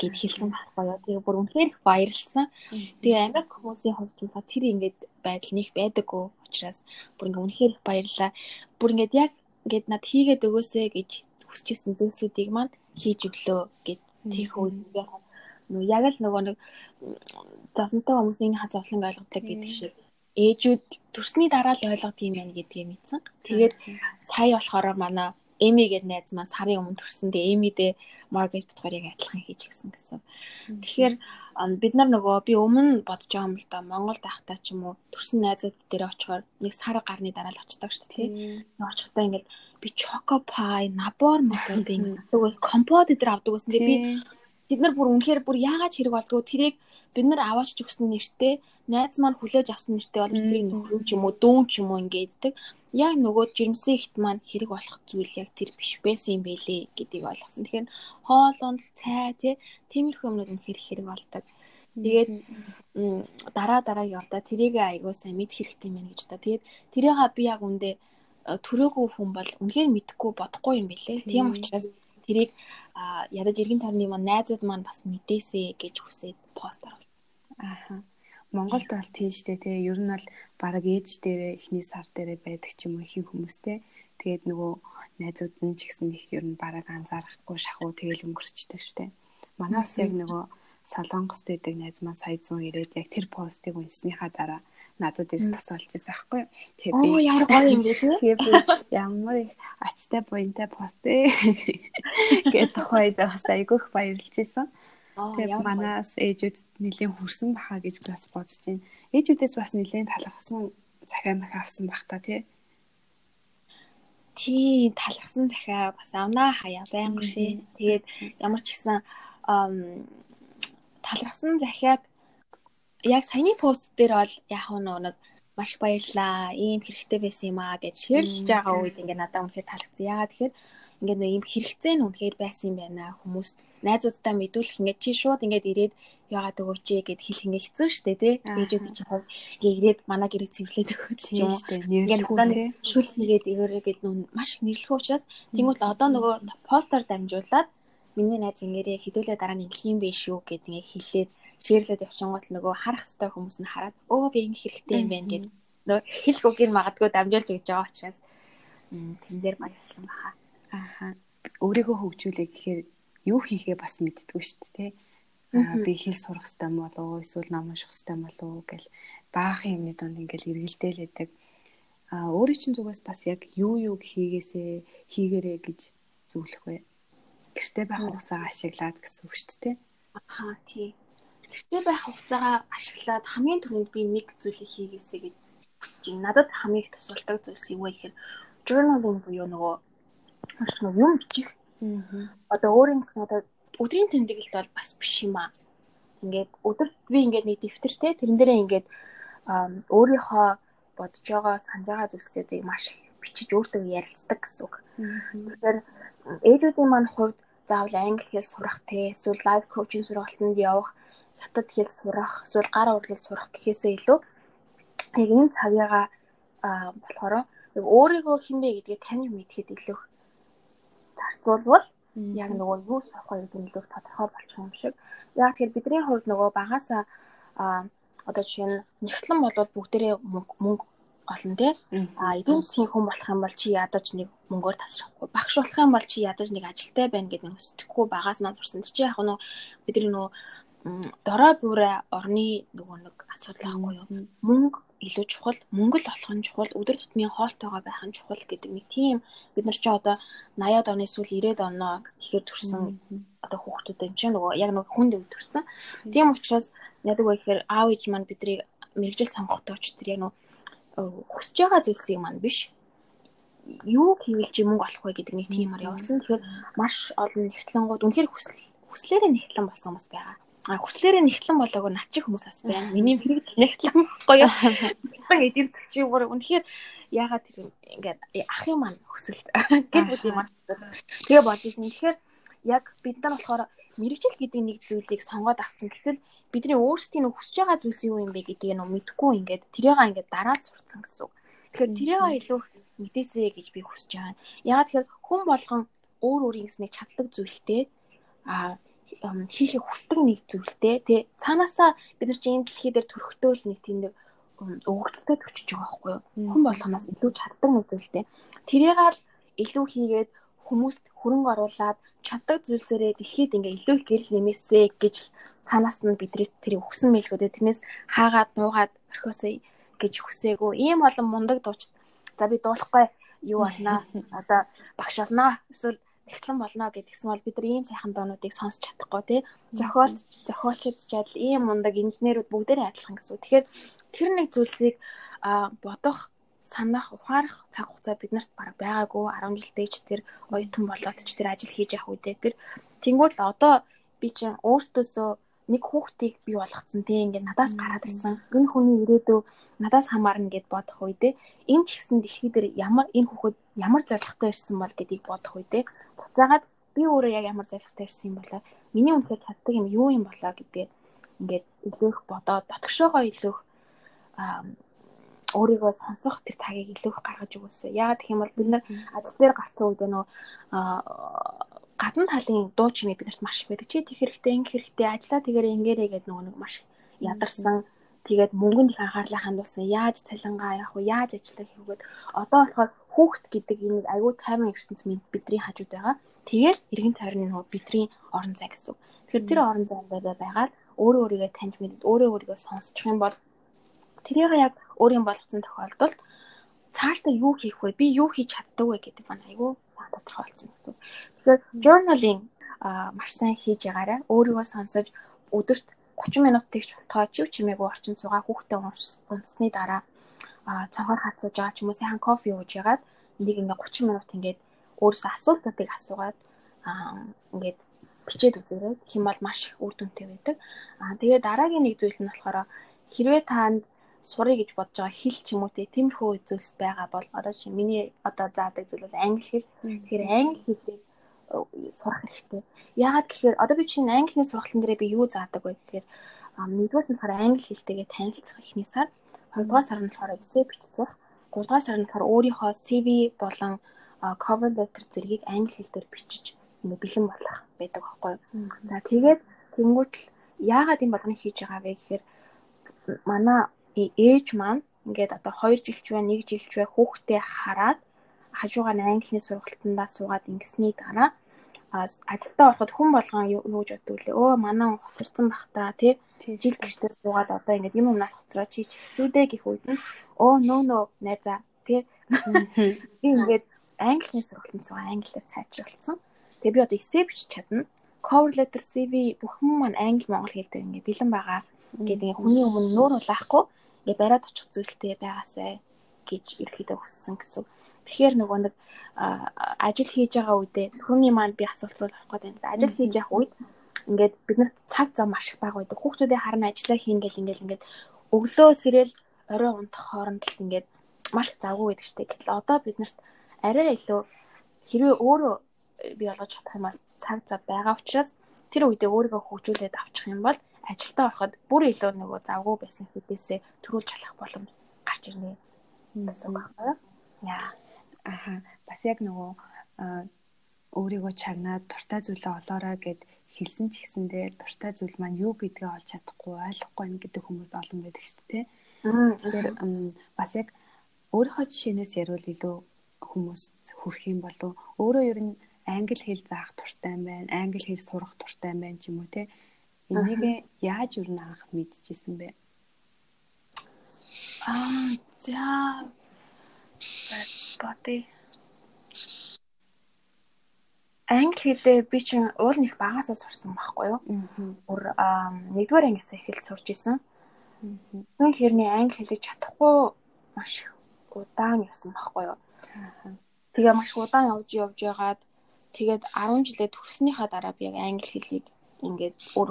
гэд хэлсэн байхгүй юу. Тэгээ бүр үнэхээр их баярлсан. Тэгээ Америк хүмүүсийн хувьд бол тэр ингээд байдал нэг байдаггүй учраас бүр ингээд үнэхээр их баярлаа. Бүр ингээд яг ингээд над хийгээд өгөөсэй гэж хүсчихсэн зүйлсүүдийг маань хийж өглөө гэд тийх үед нөө яг л нөгөө нэг зовлонтой хүмүүсийн хазавлан ойлгодог гэдэг шиг ээжүүд төрсний дараа л ойлгодог юм байна гэдгийг мэдсэн. Тэгээд сая болохоор манай Эми гэдэг найз маань сарын өмнө төрсөн. Тэгээ Эмидээ Маргарет болохоор яг адилхан хийж гисэн гэсэн. Тэгэхээр бид нар нөгөө би өмнө бодож байгаа юм л да Монголд байхдаа ч юм уу төрсэн найзууд дээр очихоор нэг сар гарны дараа л очдог шүү дээ. Нэг очихдаа ингээд би choco pie, nabor модод би ингээд компот дээр авдаг гэсэн. Тэгээ би бид нар бүр үнэхээр бүр яагаад хэрэг болдгоо тэрийг бид нар аваач өгсөн нэртэй найз маань хүлээж авсан нэртэй бол тэрийг нөхрөө ч юм уу дүүн ч юм уу ингэдэг яг нөгөө жирэмсэн ихт маань хэрэг болох зүйл яг тэр биш байсан юм байлээ гэдгийг ойлгосон. Тэгэхээр хоол унд цай тий тиймэрхүү юмнууд үнэхээр хэрэг болдог. Тэгээд дараа дараа явда тэрийг айгуу сайн мэд хэрэгтэй мэн гэж та. Тэгээд тэрийг би яг үндэ төрөөгүй хүн бол үнэхээр мэдхгүй бодохгүй юм билээ. Тийм учраас тэрийг ядаж иргэн тойрны маань найзууд маань бас мэдээсэй гэж хүсээд пост оруулсан. Ааха. Монголд бол тийштэй те ер нь бол баг ээж дээрээ эхний сар дээрээ байдаг ч юм уу ихэнх хүмүүстэй. Тэгээд нөгөө найзууд нь ч гэсэн их ер нь бараг анзаарахгүй шахуу тэгэл өнгөрчдөг штэ. Манаас яг нөгөө Солонгост байдаг найз маань сая 100 ирээд яг тэр постыг унснийхаа дараа надад ирж тусалчихсан байхгүй. Тэгээ би Оо ямар гоё юм (laughs) бэ тий. Тэгээ би ямар их ачтай буянтай пост ээ (laughs) (laughs) гэдэг тухайд бас айгүйх баярлж исэн. Тэгээ манаас ээжүүд нэлийн хүрсэн баха гэж бас бодож байна. Ээжүүдээс бас нэлийн талархсан захиа мах авсан бах та тий. Тий талхсан захиа бас амнаа хаяа байнга шээ. Тэгээд ямар ч гэсэн талхсан захиаг яг саяны пост дээр бол яг нэг маш баярлаа. Ийм хэрэгтэй байсан юм аа гэж шеэрлж байгаа үед ингээ надад үнэхээр таалагдсан. Яагаад тэгэхээр ингээ нэг ийм хэрэгцээ нь үнэхээр байсан юм байна. Хүмүүс найзуудтай мэдүүлэх ингээ чи шууд ингээд ирээд яагаад өгөөч гэд хэл ингээ хэцүү штэ тий. Ээжүүд хувь ингээ ирээд манай гэрээ цэвэрлээд өгөөч юм уу. Ингээ надад шүл нэгээд ирээрээ гэд нүн маш нэрлэх учраас тэгвэл одоо нөгөө постэр дамжуулаад миний найз ингээрээ хідүүлээ дараа нь ингэх юм биш үү гэд ингээ хэлээд ширлээд явчингууд л нөгөө харах хэвээр хүмүүс нь хараад өө би ингэ хэрэгтэй юм байна гэд нөгөө хэлэх үгийг магадгүй дамжуулж өгч байгаа учраас тэн дээр баярлсан баха. Ааха. Өөрийгөө хөгжүүлээ гэхээр юу хийхээ бас мэддэггүй шүү дээ, тэ. Аа би хэл сурах хэрэгтэй болов уу, эсвэл ном унших хэрэгтэй болов уу гэл баахан юмны донд ингээл эргэлдээлээдэг. Аа өөрийн чинь зүгээс бас яг юу юу хийгээсээ хийгэрээ гэж зөвлөх вэ? Гэртээ байх хугацаагаа ашиглаад гэсэн үг шүү дээ. Аа тий. Гэртээ байх хугацаагаа ашиглаад хамгийн түрүүнд би нэг зүйлийг хийгээсэй гэж надад хамгийн их тусалдаг зүйлс юу вэ гэхээр journaling буюу нөгөө юм бичих. Одоо өөрийн одоо өдрийн тэмдэглэл бол бас биш юм аа. Ингээд өдөрт би ингээд нэг дэвтэртэй тэрэн дээрээ ингээд өөрийнхөө бодож байгаа санаж байгаа зүйлсүүдийг маш их бичиж өөртөө ярилцдаг гэсэн үг. Тэгэхээр ээжүүдийн маань хувьд заавал англи хэл сурах те эсвэл лайв коучинг сургалтанд явах хятад хэл сурах эсвэл гар урлаг сурах гэхээсээ илүү яг энэ цагаагаа болохоор өөрийгөө хинбэ гэдгээ тань мэдхэд илүү зарцуулбал яг нөгөө юу сурах вэ гэдэг нь илүү тодорхой болчих юм шиг. Яг тэгэхээр бидний хувьд нөгөө багасаа одоо жишээ нь нэгтлэн болоод бүгдээрээ мөнгө олон тий. А эдийн засгийн хүн болох юм бол чи ядаж нэг мөнгөөр тасрахгүй. Багш болох юм бол чи ядаж нэг ажилтай байна гэдэг нь өсөхгүй багаас маань сурсан. Чи яг нөгөө бидний нөгөө дорой бүрэ орны нөгөө нэг асуудал аахгүй юу? Мөнгө илүү чухал, мөнгө л олох нь чухал, өдөр тутмын хоолтойгоо байх нь чухал гэдэг нэг тийм бид нар ч одоо 80-аад оны сүүл 90-ад оноо илүү төрсэн одоо хүүхдүүд энэ чинь нөгөө яг нөгөө хүнд өвдөрсөн. Тийм учраас яадаг вэ гэхээр аав ээж маань бидрийг мэрэгжил сонгохдоо ч тэр яг нөгөө хүсэж байгаа зүйлсийг маань биш юу хийвэл чи мөнгө олох вэ гэдэг нэг тиймэр явуулсан. Тэгэхээр маш олон нэгтлэнгууд үнэхээр хүсэл хүслээрээ нэгтлэн болсон хүмүүс байгаа. А хүслээрээ нэгтлэн болоогүй над чих хүмүүс бас байна. (laughs) Миний хэрэг нэгтлэн гоё. Тэгсэн (laughs) эдийн засгийн бүр үнэхээр яагаад тэр ингээд ахын маань хүсэлт (laughs) гэр бүлийн маань. Тэгээ болж исэн. Тэгэхээр яг бид нар болохоор мэрэгжил гэдэг нэг зүйлийг сонгоод авсан. Гэтэл бидний өөрсдийн хүсэж байгаа зүйлс юу юм бэ гэдгийг нөө мэдгүй ингээд тэрийгээ ингээд дараад сурцсан гэсэн үг. Тэгэхээр тэрийгээ илүү мэдээсэй гэж би хүсэж байгаа. Яагаад тэгэхээр хүн болгон өөр өөрийнс нэг чаддаг зүйлтэй а хийхийг хүсдэг нэг зүйлтэй тий цаанаасаа бид нар чинь энэ дэлхий дээр төрөхтөө л нэг тийм нэг өгөгдөлтэй төчөж байгаа байхгүй юу? Хүн болгоноос илүү чаддаг нэг зүйлтэй тэрийг л илүү хийгээд хүмүүст хөрөнгө оруулад чаддаг зүйлсээрээ дэлхийд ингээ илүү гэрэл нэмээсэй гэж цаанаас нь бидний тэрийг өгсөн мэлгүүдээ тэрнээс хаагаад нуугаад орхиосэй гэж хүсээгүй ийм олон мундаг дууч за би дуулахгүй. Юу болнаа (laughs) одоо багш болноо эсвэл эхлэн болно гэдгсэн бол бид нар ийм сайхан доонуудыг сонсч чадахгүй тий. Зохиолч зохиолчд чадл ийм мундаг инженерүүд бүгдээрээ адилхан гэсэн. Тэгэхээр тэр нэг зүйлсийг бодох санах ухаарах цаг хугацаа биднэрт баг байгаагүй. 10 жилдээ ч тэр оюутан болоод ч тэр ажил хийж явах үедээ. Тэр тэнгуул одоо би чинь өөртөөсөө нэг хүүхдийг бий болгоцсон те ингээд надаас гараад ирсэн. Энэ хүний ирээдүй надаас хамаарна гэд бодох үедээ энэ ч гэсэн дэлхий дээр ямар энэ хүүхэд ямар зоригтой ирсэн бол гэдгийг бодох үедээ буцаагаад би өөрөө яг ямар зоригтой ирсэн юм болоо? Миний үнхээр чаддаг юм юу юм болоо гэдгээ ингээд илүүх бодоод дотгошоогоо илүүх өөрийгөө сонсох тэр цагийг илүүх гаргаж өгөөсөө. Яагаад гэх юм бол бид нар ажил дээр гарсан үед нөө гадна талын дуу чимээ бидэрт маш их байдаг. Чи тэг хэрэгтэй, ингэ хэрэгтэй, ажиллаа тэгээрээ ингээрэй гэдэг нөгөө нэг маш ядарсан. Тэгээд мөнгөнд их анхаарлаа хандуулсан. Яаж цалингаа явах вэ? Яаж ажиллах хийвгээд одоо болохоор хүүхд гэдэг энэ аюу тайван ертөнц бидний хажууд байгаа. Тэгэл эргэн тойрны нөгөө бидний орон зай гэсэн. Тэгэхээр тэр орон зайдаа байгаад өөрөө өөрийгөө таньж мэдээд өөрөө өөрийгөө сонсчих юм бол тэрийг яг өөрийн болгоцсон тохиолдолд цаашдаа юу хийх вэ? Би юу хийж чаддаг вэ гэдэг маань айгүй тодорхой болсон гэсэн. Тэгэхээр journaling маш сайн хийж ягаарай. Өөрийгөө сонсож өдөрт 30 минутыг ч болтгоо чив чимээгүй орчин цугаа хүүхдээ унсны дараа цанхаар хатгаж байгаа ч юм уу сайхан кофе ууж ягаад нэг ингээ 30 минут ингээд өөрөөсөө асуултуудыг асуугаад ингээд бичээд үзээрэй. Тэм бол маш үр дүнтэй байдаг. Аа тэгээ дараагийн нэг зүйл нь болохоор хэрвээ таанд сурыг гэж бодож байгаа хэл ч юм уу тиймэрхүү зүйлс байгаа бол одоо чи миний одоо заадаг зүйл бол англи хэл. Тэгэхээр англи хэлийг э, сурах хэрэгтэй. Яагаад гэхээр одоо би чинь англи хэлний сургалтын дээр би юу заадаг вэ гэхээр нэгдүгээр нь болохоор англи хэлтэйгээ танилцах эхний сар, хоёрдугаар сар нь болохоор эссе бичсэх, гуравдугаар сар нь болохоор өөрийнхөө CV болон cover letter зэргийг англи хэлээр бичиж ингээ бэлэн болох байдаг байхгүй юу. За тэгээд тэнгуут л яагаад энэ болгоныг хийж байгаа вэ гэхээр манай ээж маань ингээд одоо 2 жилч бай 1 жилч бай хүүхдээ хараад хажуугаар нь английн сургалтандаа суугаад ингэсний дараа ажилдаа ороход хүн болгон юу гэж боддог лээ. Өө манай хоцорсон бах та тий. Жил гэртээ суугаад одоо ингээд юм юмнаас хоцроо чи хэцүү дээ гэх үед нь өө нөө нөө найзаа тий би ингээд английн сургалтанд суугаа англиар сайжруулсан. Тэгээ би одоо эссе бичиж чадна. Cover letter CV бүхэн маань англи монгол хэл дээр ингээ бэлэн байгаа гэдэг хүний өмнө нүүр улаахгүй ингээ бариад очих зүйлтэй байгаасай гэж ерөөдөө хүссэн гэсэн. Тэгэхээр нөгөө нэг ажил хийж байгаа үедээ хүний маань би асуулт руу орох гэдэг. Ажил хийж явах үед ингээд биднэрт цаг зав маш их бага байдаг. Хүүхдүүдээ харна ажиллаа хийн гэл ингээл ингээд өглөө сэрэл орой унтах хооронд л ингээд маш их завгүй байдаг штеп. Гэтэл одоо биднэрт арай илүү хэрвээ өөрөө би олгож чадах юм бол цаг зав байгаа учраас тэр үедээ өөрийгөө хөгжүүлээд авчих юм бол ажилдаа ороход бүр илүү нөгөө завгүй байсан хэдээсээ төрүүлж халах боломж гарч ирнэ гэсэн үг байна. Яа. Аха. Бас яг нөгөө өөрийгөө чагнаад дуртай зүйлээ олоорой гэд хэлсэн ч гэсэндээ дуртай зүйл маань юу гэдгээ олж чадахгүй ойлгохгүй юм гэдэг хүмүүс олон байдаг шүү дээ. Тэгэхээр бас яг өөрийнхөө жишээнээс ярил илүү хүмүүс хүрх юм болов өөрөө ер нь англи хэл заах туртай юм байна. Англи хэл сурах туртай юм байна ч юм уу те. Энийг яаж юу анх мэдчихсэн бэ? Аа за бати англи хэлээ би чинь уул нэг багасаа сурсан байхгүй юу? Өөр нэгдүгээр ангиасаа эхэлж сурч исэн. Тэгвэл хэрний англи хэлийг чадахгүй маш удаан явсан байхгүй юу? Тэгээ маш удаан явж явж ягаад тэгээд 10 жилээ төгснөхийн дараа би яг англи хэлийг ингээд өөр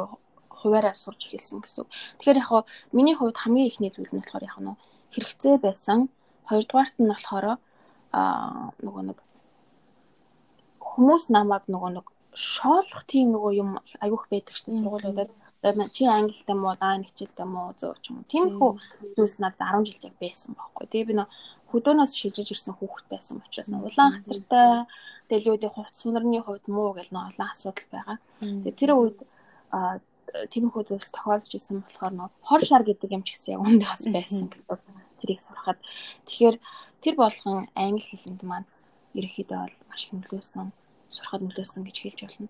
хуваараа сурч эхэлсэн гэсэн. Тэгэхээр яг миний хувьд хамгийн ихний зүйл нь болохоор яг нь хэрэгцээ байсан. Хоёрдугаарт нь болохоор аа нөгөө нэг хүмүүс намайг нөгөө нэг шоолох тийм нөгөө юм айгүйх байдаг дээ сургуулиудад. Чи англитай муу, даа хичээлтэй муу зөө ч юм. Тиймэрхүү зүйлс надад 10 жил яг байсан байхгүй. Тэгээ би нөгөө хөдөөнөөс шилжиж ирсэн хүүхэд байсан учраас улаан хацартай дэлгүүдийн хувьд сунарны хувьд муу гэл нөө олон асуудал байгаа. Тэгээ тэр үед тиймэрхүү зүйлс тохиолдож исэн болохоор нөө хор шар гэдэг юм ч гэсэн яг үндэ бас байсан гэсэн. Тэрийг сурахад тэгэхээр тэр болгон англи хэлэнд маань ерөөхдөө бол маш хэмнэлсэн сурахад нөлөөсөн гэж хэлж болно.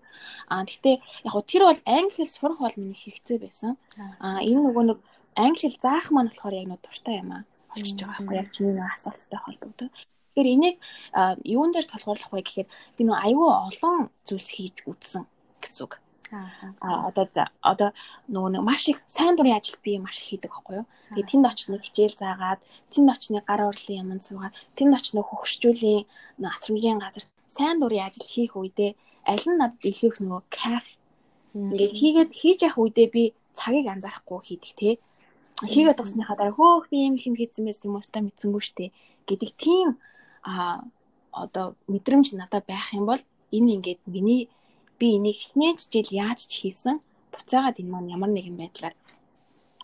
Аа гэхдээ яг гоо тэр бол англи хэл сурах бол миний хэрэгцээ байсан. Аа энэ нөгөө нэг англи хэл заах маань болохоор яг нэг дуртай юм аа болчихж байгаа байхгүй яг чиний нэг асуулттай холбогддог. Тэгэхээр энийг юун дээр толгуурлах вэ гэхээр би нэг аюу олон зүйлс хийж үзсэн гэсэн үг. Аа одоо за одоо нөгөө нэг маш их сайн дурын ажил би маш их хийдэг байхгүй юу. Тэгээ тэнд очны хичээл заагаад, тэнд очны гар урлын юмд суугаад, тэнд очны хөгшчүүлийн асрамжийн газар сайн дурын ажил хийх үедээ аль нь надад илүү их нөгөө кайф? Ингээд хийгээд хийж явах үедээ би цагийг анзаарахгүй хийдэг те. Хийгээд дуусныхаа дараа хөөх би юм хэм хийсэн байсан юм уустаа мэдсэнгүү штэ гэдэг тийм а одоо мэдрэмж надад байх юм бол энэ ингээд миний би энийг хинээч жил яаж ч хийсэн буцаагаад энэ маань ямар нэгэн байдлаар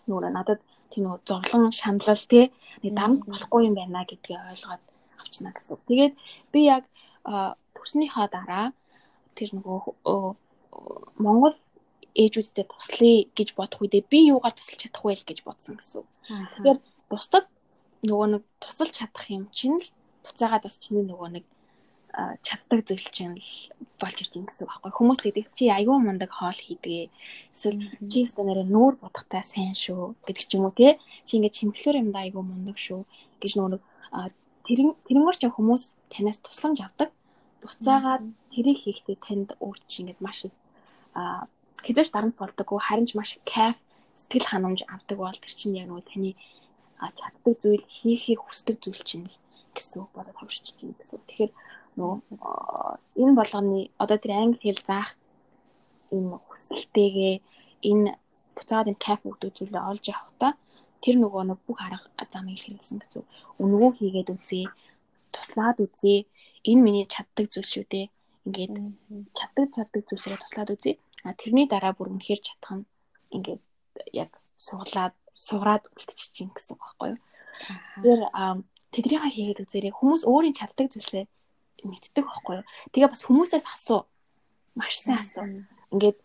нөгөө надад тийм нөгөө зовлон шаналл те нэг дарамт болохгүй юм байна гэдгийг ойлгоод авчна гэсэн. Тэгээд би яг төгснөхийн дараа тэр нөгөө Монгол ээжүүдтэй туслая гэж бодох үедээ би юугаар тусалж чадах вэ гэж бодсон гэсэн. Тэгэхээр бусдад нөгөө нэг тусалж чадах юм чинь л буцаагаад бас чиний нөгөө нэг чаддаг зүйл чинь л болж байгаа гэсэн үг байхгүй. Хүмүүс гэдэг чи аюун мундаг хоол хийдгээ. Эсвэл чи станараа нүүр бодохтай сайн шүү гэдэг ч юм уу те. Чи ингээд чимхлэр юм да аюун мундаг шүү гэж нөгөө тэр тэрмөр ч хүмүүс танаас тусламж авдаг. Буцаагаад тэрийг хийхдээ танд өөр чи ингээд маш а хязгаарч дарамт болдоггүй харин ч маш кайф сэтгэл ханамж авдаг бол тэр чинь яг нөгөө таны чаддаг зүйл хийхийг хүсдэг зүйл чинь гэсэн үг бодоод хавшиж чинь гэсэн. Тэгэхээр нөгөө энэ болгоны одоо тэр англи хэл заах энэ хүсэлтэйгээ энэ буцаад энэ кайф өгдөг зүйлээ олж явахдаа тэр нөгөө нэг бүх арга замыг хэрэглэсэн гэсэн. Өнгөө хийгээд үзье. Туслаад үзье. Энэ миний чаддаг зүйл шүү дээ. Ингээд чаддаг чаддаг зүйлсээ туслаад үзье. А тэрний дараа бүр үнэхээр чадах нь ингээд яг суглаад суураад үлдчихэж чинь гэсэн байхгүй юу. Тэр тэдрийг хийгээд үзээрэй. Хүмүүс өөрийн чаддаг зүйлсээ мэддэг байхгүй юу. Тэгээ бас хүмүүсээс асуу. Маш сайн асуу. Ингээд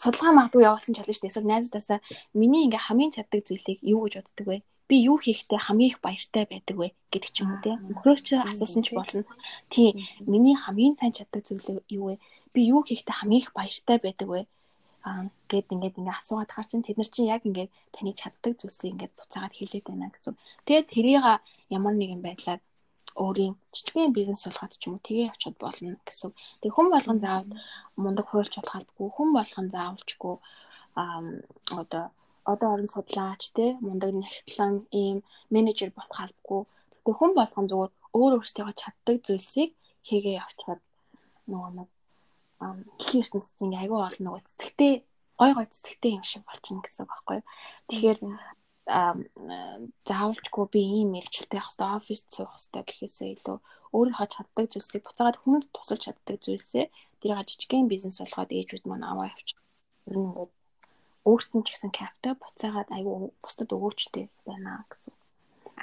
судалгаа магадгүй явуулсан чалж дээ. Эсвэл найзтаасаа миний ингээ хамгийн чаддаг зүйлийг юу гэж боддог вэ? би юу хийхдээ хамгийн их баяртай байдаг вэ гэдэг ч юм уу тийм. Нөхрөөч асуусан ч болно. Тийм. Миний хамгийн сайн чаддаг зүйл юу вэ? би юу хийхдээ хамгийн их баяртай байдаг вэ? Аа гэд ингээд ингээд асуугаад хаар чинь тэд нар чинь яг ингээд таны чаддаг зүйлсийг ингээд буцаагаад хэлээд байна гэсэн. Тэгээд тэрийг ямар нэгэн байдлаар өөрийн жижигхэн бизнес суулгаад ч юм уу тгээ явчихад болно гэсэн. Тэг хүн болгон заавал мундаг хуульч болохгүй хүн болгон заавалчгүй аа одоо одоо орон судлаач те мундаг нягтлан ийм менежер болох албагүй. Тэгтээ хүн болгон зүгээр өөр өөртөө чаддаг зүйлсийг хийгээ явчихад нөгөө нэг дэлхийн ертөнцийн айгүй олон нөгөө цэцэгтэй гой гой цэцэгтэй юм шиг болчихно гэсэн үг байхгүй. Тэгэхээр заавалчгүй би ийм мэрэгчлээ явах хэрэгтэй, оффист суух хэрэгтэй гэхээсээ илүү өөрийнхөө чаддаг зүйлсийг буцаагаад хүнд тусалж чаддаг зүйлсээ тэрийг жижигхэн бизнес болгоод ээжүүд маань аваа явчих. Ер нь ингээд өөрт нь ч гэсэн капта буцаагаад айгүй бусдад өгөөчтэй байна гэсэн.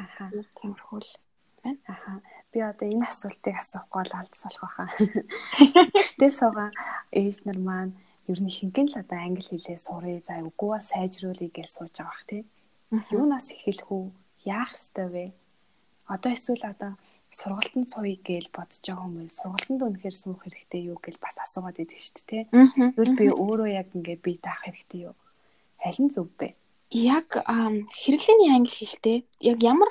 Аха. Тиймэрхүү л байна. Аха. Би одоо энэ асуултыг асуухгүй бол алдс болох байхаа. Гэртээ (laughs) суугаа ээж нар маань ер нь хинхэн л одоо англи хэлээ сурыг за үгүйа сайжруулъя гэж сууж байгаа бах тий. Юунаас эхэлэх үү? Яах ёстой вэ? Одоо эсвэл одоо сургалтанд сууя гэж бодож байгаа хүмүүс сургалтанд үнэхээр суух хэрэгтэй юу гэж бас асуугаад байдаг шүү дээ тий. Тэгвэл би өөрөө яг ингээд бие даах хэрэгтэй юу? Аль нь зөв бэ? Яг хэрэглээний англи хэлтэй яг ямар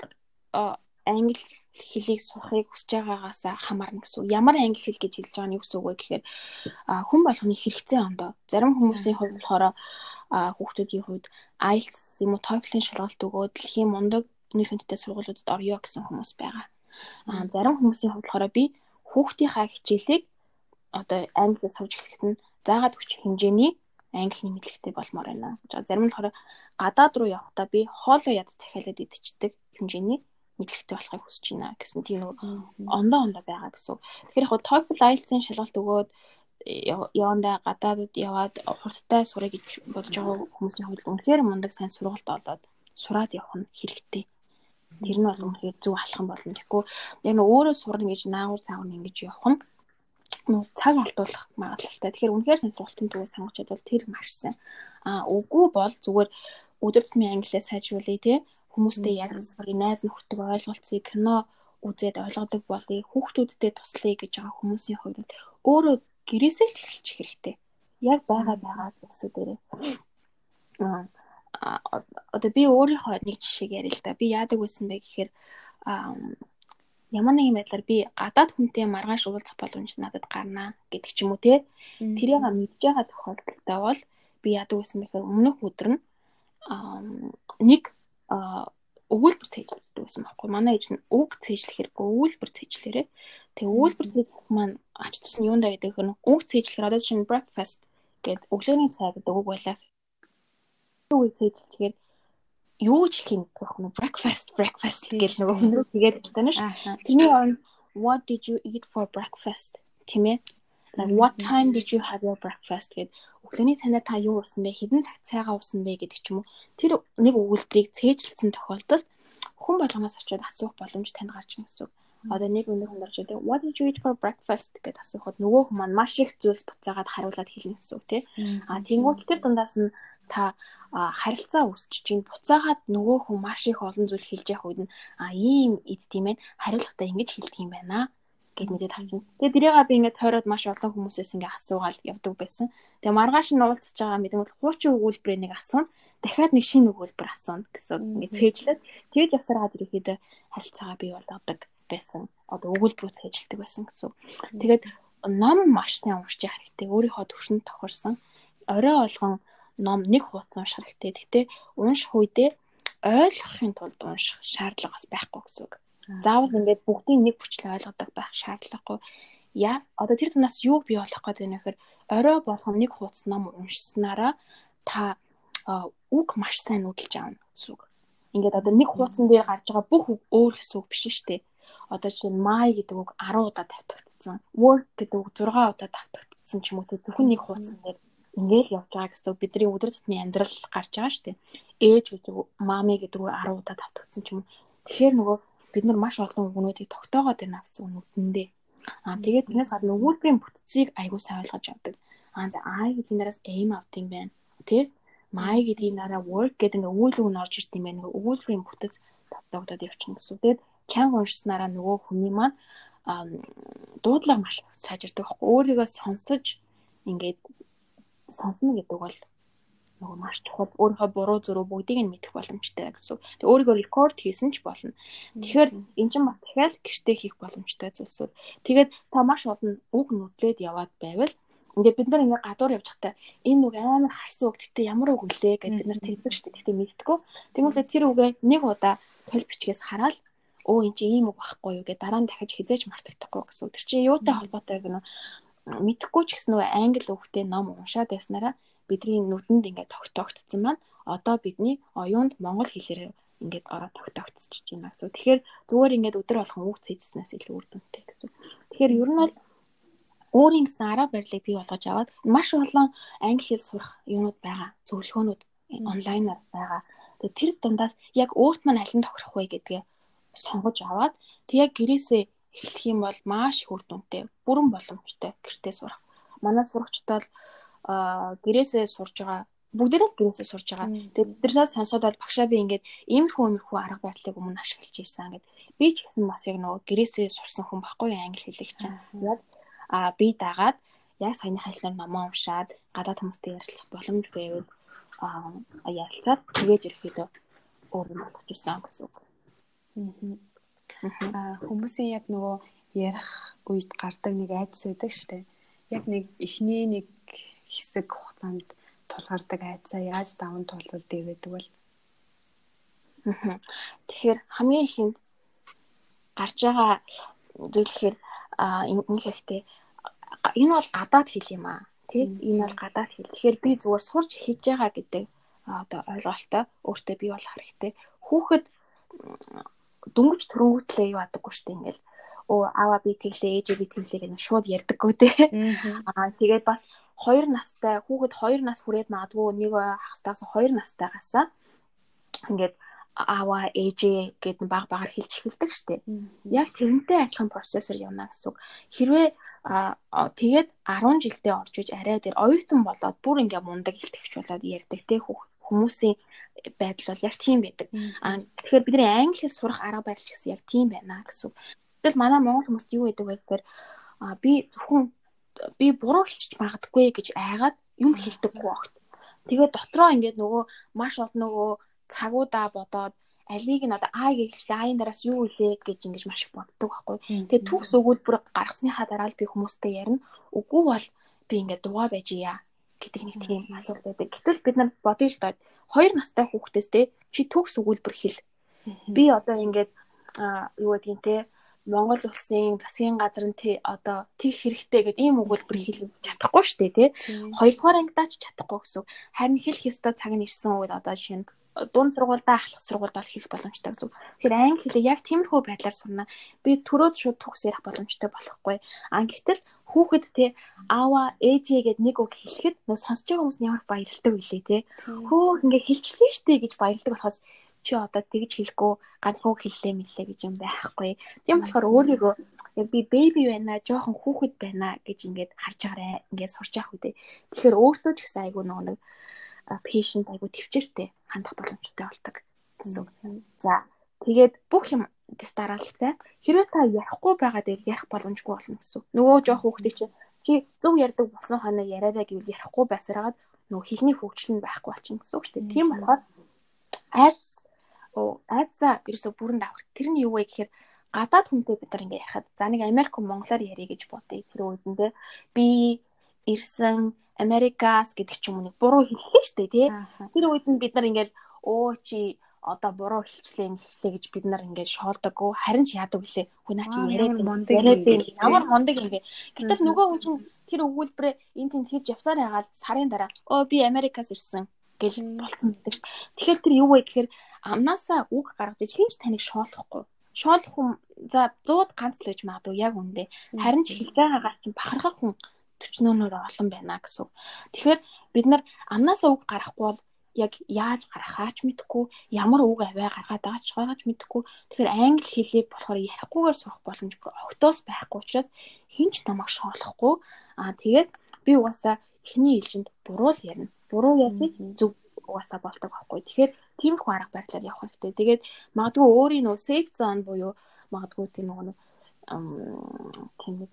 англи хэлийг сурахыг хүсэж байгаагаас хамаарна гэсэн. Ямар англи хэл гэж хэлж байгаа нь юу гэсэн үг вэ гэхээр хүн болгоны хэрэгцээ ондоо. Зарим хүмүүсийн хувьд болохоор хүүхдүүдийн хувьд IELTS юм уу TOEFL-ийн шалгалт өгөөд дэлхийн мундаг нэр хүндтэй сургуулиудад орё гэсэн хүмүүс байгаа. Аа зарим хүмүүсийн хувьд болохоор би хүүхдийнхаа хичээлийг одоо англиар сууж эхлэхэд нь заагаад хүч хэмжээний англи мэдлэгтэй болмоор байна. Зарим нь болохоор гадаад руу явахдаа би хоолоо яд захиалаад идчихдэг хэмжээний мэдлэгтэй болохыг хүсэж байна гэсэн тийм нэг ондоо ондоо байгаа гэсэн. Тэгэхээр яг TOEFL IELTS-ийн шалгалт өгөөд явандаа гадаадд яваад хурдтай сурах гэж бодож байгаа хүмүүсийн хувьд үнэхээр мундаг сайн сургалт олоод сураад явах нь хэрэгтэй. Тэр нь бол үнэхээр зөв алхам болно. Тэгэхгүй яг нь өөрөө сурна гэж наагур цаагур ингэж явах нь цаг алдуулах магадлалтай. Тэгэхээр үнэхээр сонирхолтой төгөө сонгочод бол тэр маш сайн. Аа үгүй бол зүгээр өдөр тутмын англиас сайжруулъя те хүмүүстэй яг сурыг найз нөхдөг ойлголцыг кино үзээд ойлгодог болъё хүүхдүүдтэй туслая гэж байгаа хүмүүсийн хувьд өөрөө гэрээсээ л эхэлчих хэрэгтэй. Яг байгаа байгаа зүйлсүүдээрээ. Аа одоо би өөрийнхөө нэг жишээг ярил л да. Би яадаг байсан бэ гэхээр ямар нэгэн байдлаар би гадаад хүнтэй маргааш уулзах боломж надад гарнаа гэдэг ч юм уу те. Тэрийг мэдж байгаа тохиолдолд бол би яадаг байсан бэхээр өмнөх өдөр нь нэг өгүүлбэр цэжлэдэг байсан байхгүй. Манай ээж нь үг цэжлэх хэрэггүй өгүүлбэр цэжлэрээ. Тэгээ өгүүлбэр цэжлэх маань ач тус нь юундаа гэдэг нь үг цэжлэхээр одоо чинь breakfast гэдэг өглөөний цай гэдэг үг байлаа. Үг цэжлэхээр юу ч хэлэх юм байх нь breakfast breakfast гэж нөгөө хүн рүү тэгээд байна ш. Тэрний оронд what did you eat for breakfast? Тийм ээ. Like what time did you have your breakfast гэд. Өглөөний цайнаа та юу уусан бэ? Хэдэн цаг цайгаа уусан бэ гэдэг ч юм уу. Тэр нэг өгүүлбэрийг цээжилсэн тохиолдолд хүн болгоноос очиод асуух боломж танд гарч ирнэ гэсэн үг. Одоо нэг өнөр хүн орж идэг what did you eat for breakfast гэд асуухад нөгөө хүн маань маш их зүйлс буцаагаад хариулаад хэлнэ гэсэн үг тий. А тэнгуут тэр дундаас нь та харилцаа үүсч чинь буцаагаад нөгөө хүн маш их олон зүйл хэлж явах үед нь а ийм эд тийм ээ хариулгатай ингэж хэлдэг юм байна гэд мэдээд харна. Тэгээ тэрийг би ингээд тойроод маш олон хүмүүсээс ингээд асуугаал явдаг байсан. Тэгээ маргааш нь уулзж байгаа мэдэн бол хуучин өгүүлбэрээ нэг асууна. Дахиад нэг шинэ өгүүлбэр асууна гэсэн ингээд цээжлээд тэгж явсаар гад ирэхэд харилцаагаа бий болгодог байсан. Одоо өгүүлбэрүүд цээжилдэг байсан гэсэн. Тэгээд ном маш сайн уншиж хэрэгтэй. Өөрийнхөө төвшөнд тохирсон орой олгон ном нэг хуудас унших хэрэгтэй. Гэтэ унших үедээ ойлгохын тулд унших шаардлага бас байхгүй гэсэн үг. Заавал ингээд бүгдийн нэг хүчлээ ойлгодог байх шаардлагагүй. Яа одоо тэр тунаас юу бий болох гэдэг нь гэхээр орой болгон нэг хуудас ном уншсанараа та үг маш сайн нүдэлж аавна гэсэн үг. Ингээд одоо нэг хуудсан дээр гарч байгаа бүх үг өөр гэсэн үг биш шүү дээ. Одоо жишээ нь my гэдэг үг 10 удаа тавьтагдсан. work гэдэг үг 6 удаа тавьтагдсан ч юм уу зөвхөн нэг хуудсан дээр ингээд явж байгаа гэсэн бидний өдөр тутмын амьдрал гарч байгаа шүү дээ. Ээж гэдэг мами гэдэг үг 10 удаа тавьтагдсан ч юм. Тэгэхээр нөгөө бид нар маш олон үгнүүдийг тогтоогоод байна гэсэн үнэтэндээ. Аа тэгээд тэрнээс гадна өгүүлбэрийн бүтцийг аягүй сайн ойлгож авдаг. Аа за I гэдэг нараас aim авт юм байна. Тэ? My гэдгийн дараа work гэдэг нэг өгүүлбэр нь орж ирд юм байна. Өгүүлбэрийн бүтэц тогтоогдоод явчихна гэсэн. Тэгээд can уншснараа нөгөө хүний маань дуудлага маш сайжирдаг байхгүй. Өөрийгөө сонсож ингээд сонсно гэдэг бол нөгөө маш чухал өөрийнхөө буруу зөрүү бүгдийг нь мэдэх боломжтой гэсэн. Тэг өөрийгөө рекорд хийсэн ч болно. Тэгэхээр эн чинь бас дахиад гэртээ хийх боломжтой зүйлсүүд. Тэгээд та маш олон үг нүдлээд яваад байвал ингээд бид нар ингээд гадуур явж байхдаа энэ үг амар харсан үг гэтээ ямар үг үлээ гэдэг бид нар тэгдэг шүү дээ. Гэтээ мэдтгүү. Тэгмээ тэр үгээ нэг удаа толь бичгээс хараад өө эн чинь ийм үг байхгүй юу гэдэг дараа нь дахиж хизээж мартагдахгүй гэсэн. Тэр чинь юутай холбоотой гэнэ мэдхгүй ч гэсэн нөгөө англи үгтэй ном уншаад байснараа бидний нүдэнд ингээд тогтоогдсон маань одоо бидний оюунд монгол хэлээр ингээд ороод тогтоогдчихж байна гэсэн. Тэгэхээр зүгээр ингээд өдөр болгон үг цэжснээс илүү үр дүнтэй гэсэн. Тэгэхээр ер нь бол өөрийн гэсэн арга барилыг бий болгож аваад маш олон англи хэл сурах юмуд байгаа. Зөвлөгөөнүүд онлайнаар байгаа. Тэгээ тэр дундаас яг өөрт маань аль нь тохирох вэ гэдгээ сонгож аваад тэг яг гэрээсээ эхлэх юм бол маш их үр дүнтэй, бүрэн боломжтой гэртээ сурах. Манай сурагчдад бол гэрээсээ сурж байгаа бүгдээрээ л гэрээсээ сурж байгаа. Тэгээд биднээс сонсоод бол багшаа би ингээд иймэрхүү иймэрхүү арга барилыг өмнө ашиглаж ийсэн гэд. Би ч гэсэн бас яг нөгөө гэрээсээ сурсан хүн баггүй англи хэлийг чинь. Яг а би дагаад яг саяны хэлснээр номоо уншаад гадаад хүмүүстэй ярилцах боломж байвал а ярилцаад тэгээд ерөөхдөө өөр юм болгож ирсэн гэсэн үг. Аа хүмүүсийн яг нөгөө ярих үед гардаг нэг айдас үүдэг штэ. Яг нэг эхний нэг хэсэг хугацаанд тулгардаг айдсаа яаж даван туулалдаг гэдэг бол Тэгэхээр хамгийн ихэнд гарч байгаа зүйл гэхээр энэ хэрэгтэй энэ бол гадаад хэл юм аа тий энэ бол гадаад хэл. Тэгэхээр би зүгээр сурч хийж байгаа гэдэг одоо ойлголттой өөртөө бий болох хэрэгтэй. Хүүхэд дөнгөж төрөнгөтлөө юу адаггүй штэ ингээл оо аваа би тэглээ ээжээ би тэглээ гэх нь шууд ярьдаггүй те. (laughs) Аа тэгээд бас 2 настай хүүхэд 2 нас хүрээд магадгүй нэг хастаас 2 настайгаасаа ингээд аваа ээжээ гэдэг баг багаар хэлж эхэлдэг штеп. Яг тэрнтэй адилхан процессор явна гэсэн үг. Хэрвээ тэгээд 10 жилдээ орж иж арай дээр оюутан болоод бүр ингээ мундаг илтгэж болоод ярьдаг те хүмүүсийн байдал бол яг тийм байдаг. Аа тэгэхээр бидний англи хэл сурах арга барил ч гэсэн яг тийм байна гэсэн. Тэгэл манай монгол хүмүүст юу гэдэг вэ гэхээр би зөвхөн би буруу хэлчих магадгүй гэж айгаад юм хэлдэггүй багт. Тэгээд дотроо ингээд нөгөө маш олон нөгөө цагуудаа бодоод алийг нь одоо А гэж хэлчихлээ А-ийн дараас юу үлээ гэж ингэж маш их боддог байхгүй. Тэгээд төгс өгүүлбэр гаргасныхаа дараа л би хүмүүстэй ярина. Үгүй бол би ингээд дугаа байж яа гэдэг нэг тийм асуулт байдаг. Гэтэл бид нар бодъё л доо. Хоёр настай хүүхдээс те чи төгс өгүүлбэр хэл. Би одоо ингээд юу гэдгийг те Монгол улсын засгийн газар нь одоо тийх хэрэгтэй гэдэг ийм өгүүлбэр хэлж чадахгүй шүү дээ тий. Хоёрдугаар ангидаа ч чадахгүй гэсэн. Харин хэлэх ёстой цаг нь ирсэн үед одоо жишээ нь дунд сургуультай ахлах сургуультай хэлэх боломжтой гэсэн. Тэгэхээр англи хэлийг яг тиймэрхүү байдлаар сурна. Би төрөөд шууд төгс ярих боломжтой болохгүй. А гэтэл хүүхэд те аава ээжээ гэд нэг үг хэлэхэд нөө сонсож байгаа хүмүүс нь ямар баярлдаг вүлээ те. Хөө ингээ хэлчлээ штэ гэж баярлдаг болохоос чи одоо тэгж хэлэхгүй ганцхан хэллээ мэлээ гэж юм байхгүй. Тийм болохоор өөрийгөө яг би бэби байна, жоохон хүүхэд байна гэж ингээд харж байгаарэ. Ингээд сурч явах үедээ. Тэгэхээр өөртөө ч гэсэн айгүй нөгөө нэг patient айгүй төвчээртэй хандах боломжтой болдог гэсэн. За тэгээд бүх юм дэс дараалалтай. Хэрвээ та ярихгүй байгаа дээр ярих боломжгүй болно гэсэн. Нөгөө жоох хүүхдээ чи чи зөв ярьдаг болсон ханаа яриараа гэвэл ярихгүй байсараад нөгөө хийхний хөгжил нь байхгүй болчихно гэсэн үг шүү дээ. Тийм болохоор айц айцаа ерөөсө бүрэнд авах. Тэр нь юу вэ гэхээр гадаад хүнтэй бид нар ингээ ярихад за нэг Америк монголоор ярих гэж бодъё. Тэр үедээ би ирсэн Америкаас гэдэг ч юм уу нэг буруу хэллээ шүү дээ тий. Тэр үед нь бид нар ингээл оо чи одоо буруу хэлчлээ юмчлээ гэж бид нар ингээд шоолдоггүй. Харин ч яадаг үлээ. Хүн наа чи яриад яриад ямар мундаг бэ? Гэтэл нөгөө хүн чинь тэр өгүүлбэрээ энэ тэнд хийж явсаар ягаад сарын дараа оо би Америкаас ирсэн гэл болсон гэдэг чинь тэгэхээр тэр юу вэ гэхээр амнаасаа үг гаргаж хинч таныг шоолохгүй. Шоолох хүн за 100-д ганц л гэж магадгүй яг үндэ. Харин ч хэлж байгаагаас чинь бахархах хүн 40-нөр олон байна гэсэн. Тэгэхээр бид нар амнаасаа үг гаргахгүй бол яг яаж гаргахаач мэдэхгүй, ямар үг аваа гаргаад байгаач байгаач мэдэхгүй. Тэгэхээр англи хэлийг болохоор ярихгүйгээр сурах боломж бүр огтоос байхгүй учраас хинч намайг шоолохгүй. Аа тэгээд би угаасаа эхний ээлжинд буруу л ярина. Буруу ярьж зөв угаасаа болдог байхгүй. Тэгэхээр тиймэрхүү арга барилаар явах хэрэгтэй. Тэгээд магадгүй өөрийн нөө safe zone буюу магадгүй тийм нэг тийм нэг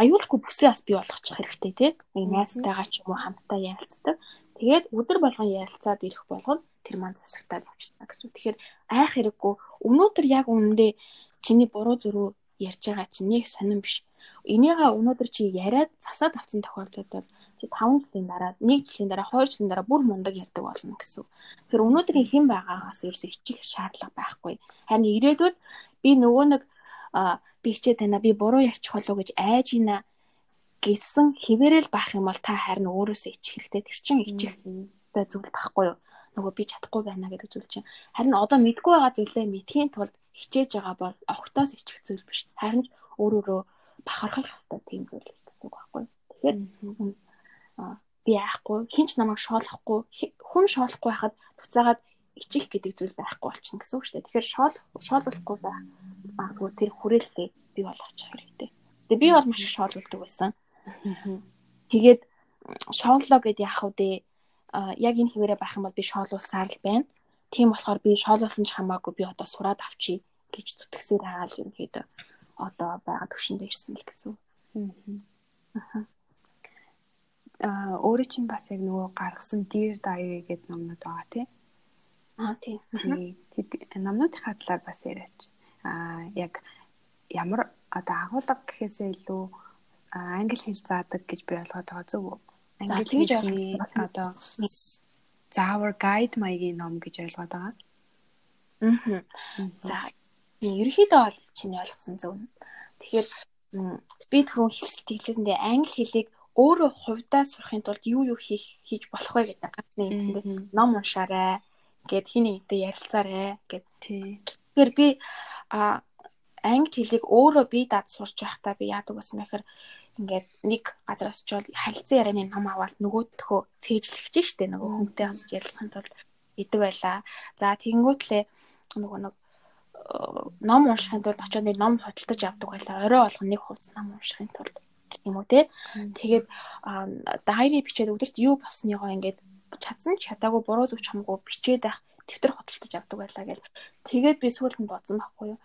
аюулгүй бүсээ бас бий болгочих хэрэгтэй тий. Нэг найзтайгаа ч юм уу хамтдаа ярилцдаг. Тэгээд өдөр болгон ярилцаад ирэх болгоно тэр маань засагтаад явчихна гэсэн. Тэгэхээр айх хэрэггүй. Өнөөдөр яг үнэндээ чиний буруу зөрүү ярьж байгаа чинь нэг сонирн биш. Энийгээ өнөөдөр чи яриад засаад авсан тохиолдолд чи 5 жилийн дараа, 1 жилийн дараа, 2 жилийн дараа бүр мундаг ярьдаг болно гэсэн. Тэгэхээр өнөөдрийн хэн байгаагаас ерөөсөө ичих шаардлага байхгүй. Харин ирээдүйд би нөгөө нэг би хичээ танаа би буруу ярьчих болов гэж айж ийна гэсэн хэвээрэл баах юм бол та харин өөрөөсөө ичих хэрэгтэй. Тэр чинь ичих зүйл байхгүй юу? нөгөө би чадахгүй байна гэдэг зүйл чинь харин одоо мэдгүй байгаа зүйлээ мэдхийн тулд хичээж байгаа бол огтоос ичих зүйл биш. Харин өөрөөрөө бахархах хэрэгтэй тийм зүйл гэсэн үг байхгүй. Тэгэхээр би яахгүй хинч намайг шоолохгүй хүн шоолохгүй хахад буцаагаад ичих гэдэг зүйл байхгүй болчихно гэсэн үг шүү дээ. Тэгэхээр шоол шоолохгүй байх магадгүй тэр хүрээлэлээ бий болгочих хэрэгтэй. Тэгээ би бол маш их шоололдог байсан. (laughs) Тэгээд шооллоо гэд яах вэ? Яг энэ хിവэрэ байх юм бол би шоолуулсаар л байна. Тийм болохоор би шоолуулсан ч хамаагүй би одоо сураад авчий гэж зүтгэсээр байгаа л юм хэд одоо байгаа төвшөнд ирсэн л гэсэн. Аа өөрөө чинь бас яг нөгөө гаргасан Dear Diary гэдэг номнод байгаа тийм. Аа тийм. Номнуудынхаа талаар бас яриач. Аа яг ямар одоо агуулга гэхээсээ илүү англи хэл заадаг гэж би ойлгоод байгаа зүг үү? Англи хэлний одоо заавар гайд маягийн ном гэж ойлгоод байгаа. Аа. За ерөнхийдөө бол чиний ойлгосон зөв. Тэгэхээр би түрүү хэлжсэндээ англи хэлийг өөрөө хувьдаа сурахын тулд юу юу хийх хийж болох вэ гэдэг ганц нэг юм. Ном уншаарай гэд хин нэгтэй ярилцаарэ гэд. Тэгэхээр би а англи хэлийг өөрөө би дад сурч байхдаа би яадаг байсан гэхээр ингээд нэг газраас ч бол харилцан ярианы ном аваад нөгөөдхөө цээжлэгч штэ нөгөө хүнтэй бас ярилцахын тулд идэг байла. За тэгэнгүүтлээ нөгөө нэг ном уншихын тулд очиод нэг ном хөдөлтөж авдаг байла. Орой болгон нэг хуудас ном уншихын тулд юм уу те. Тэгээд дайри бичээд өдөрт юу болсныгоо ингээд чадсан чадаагүй буруу зүг чамгүй бичээд байх дэвтэр хөдөлтөж авдаг байлаа гэж. Тэгээд би сүүлд нь бодсон байхгүй юу.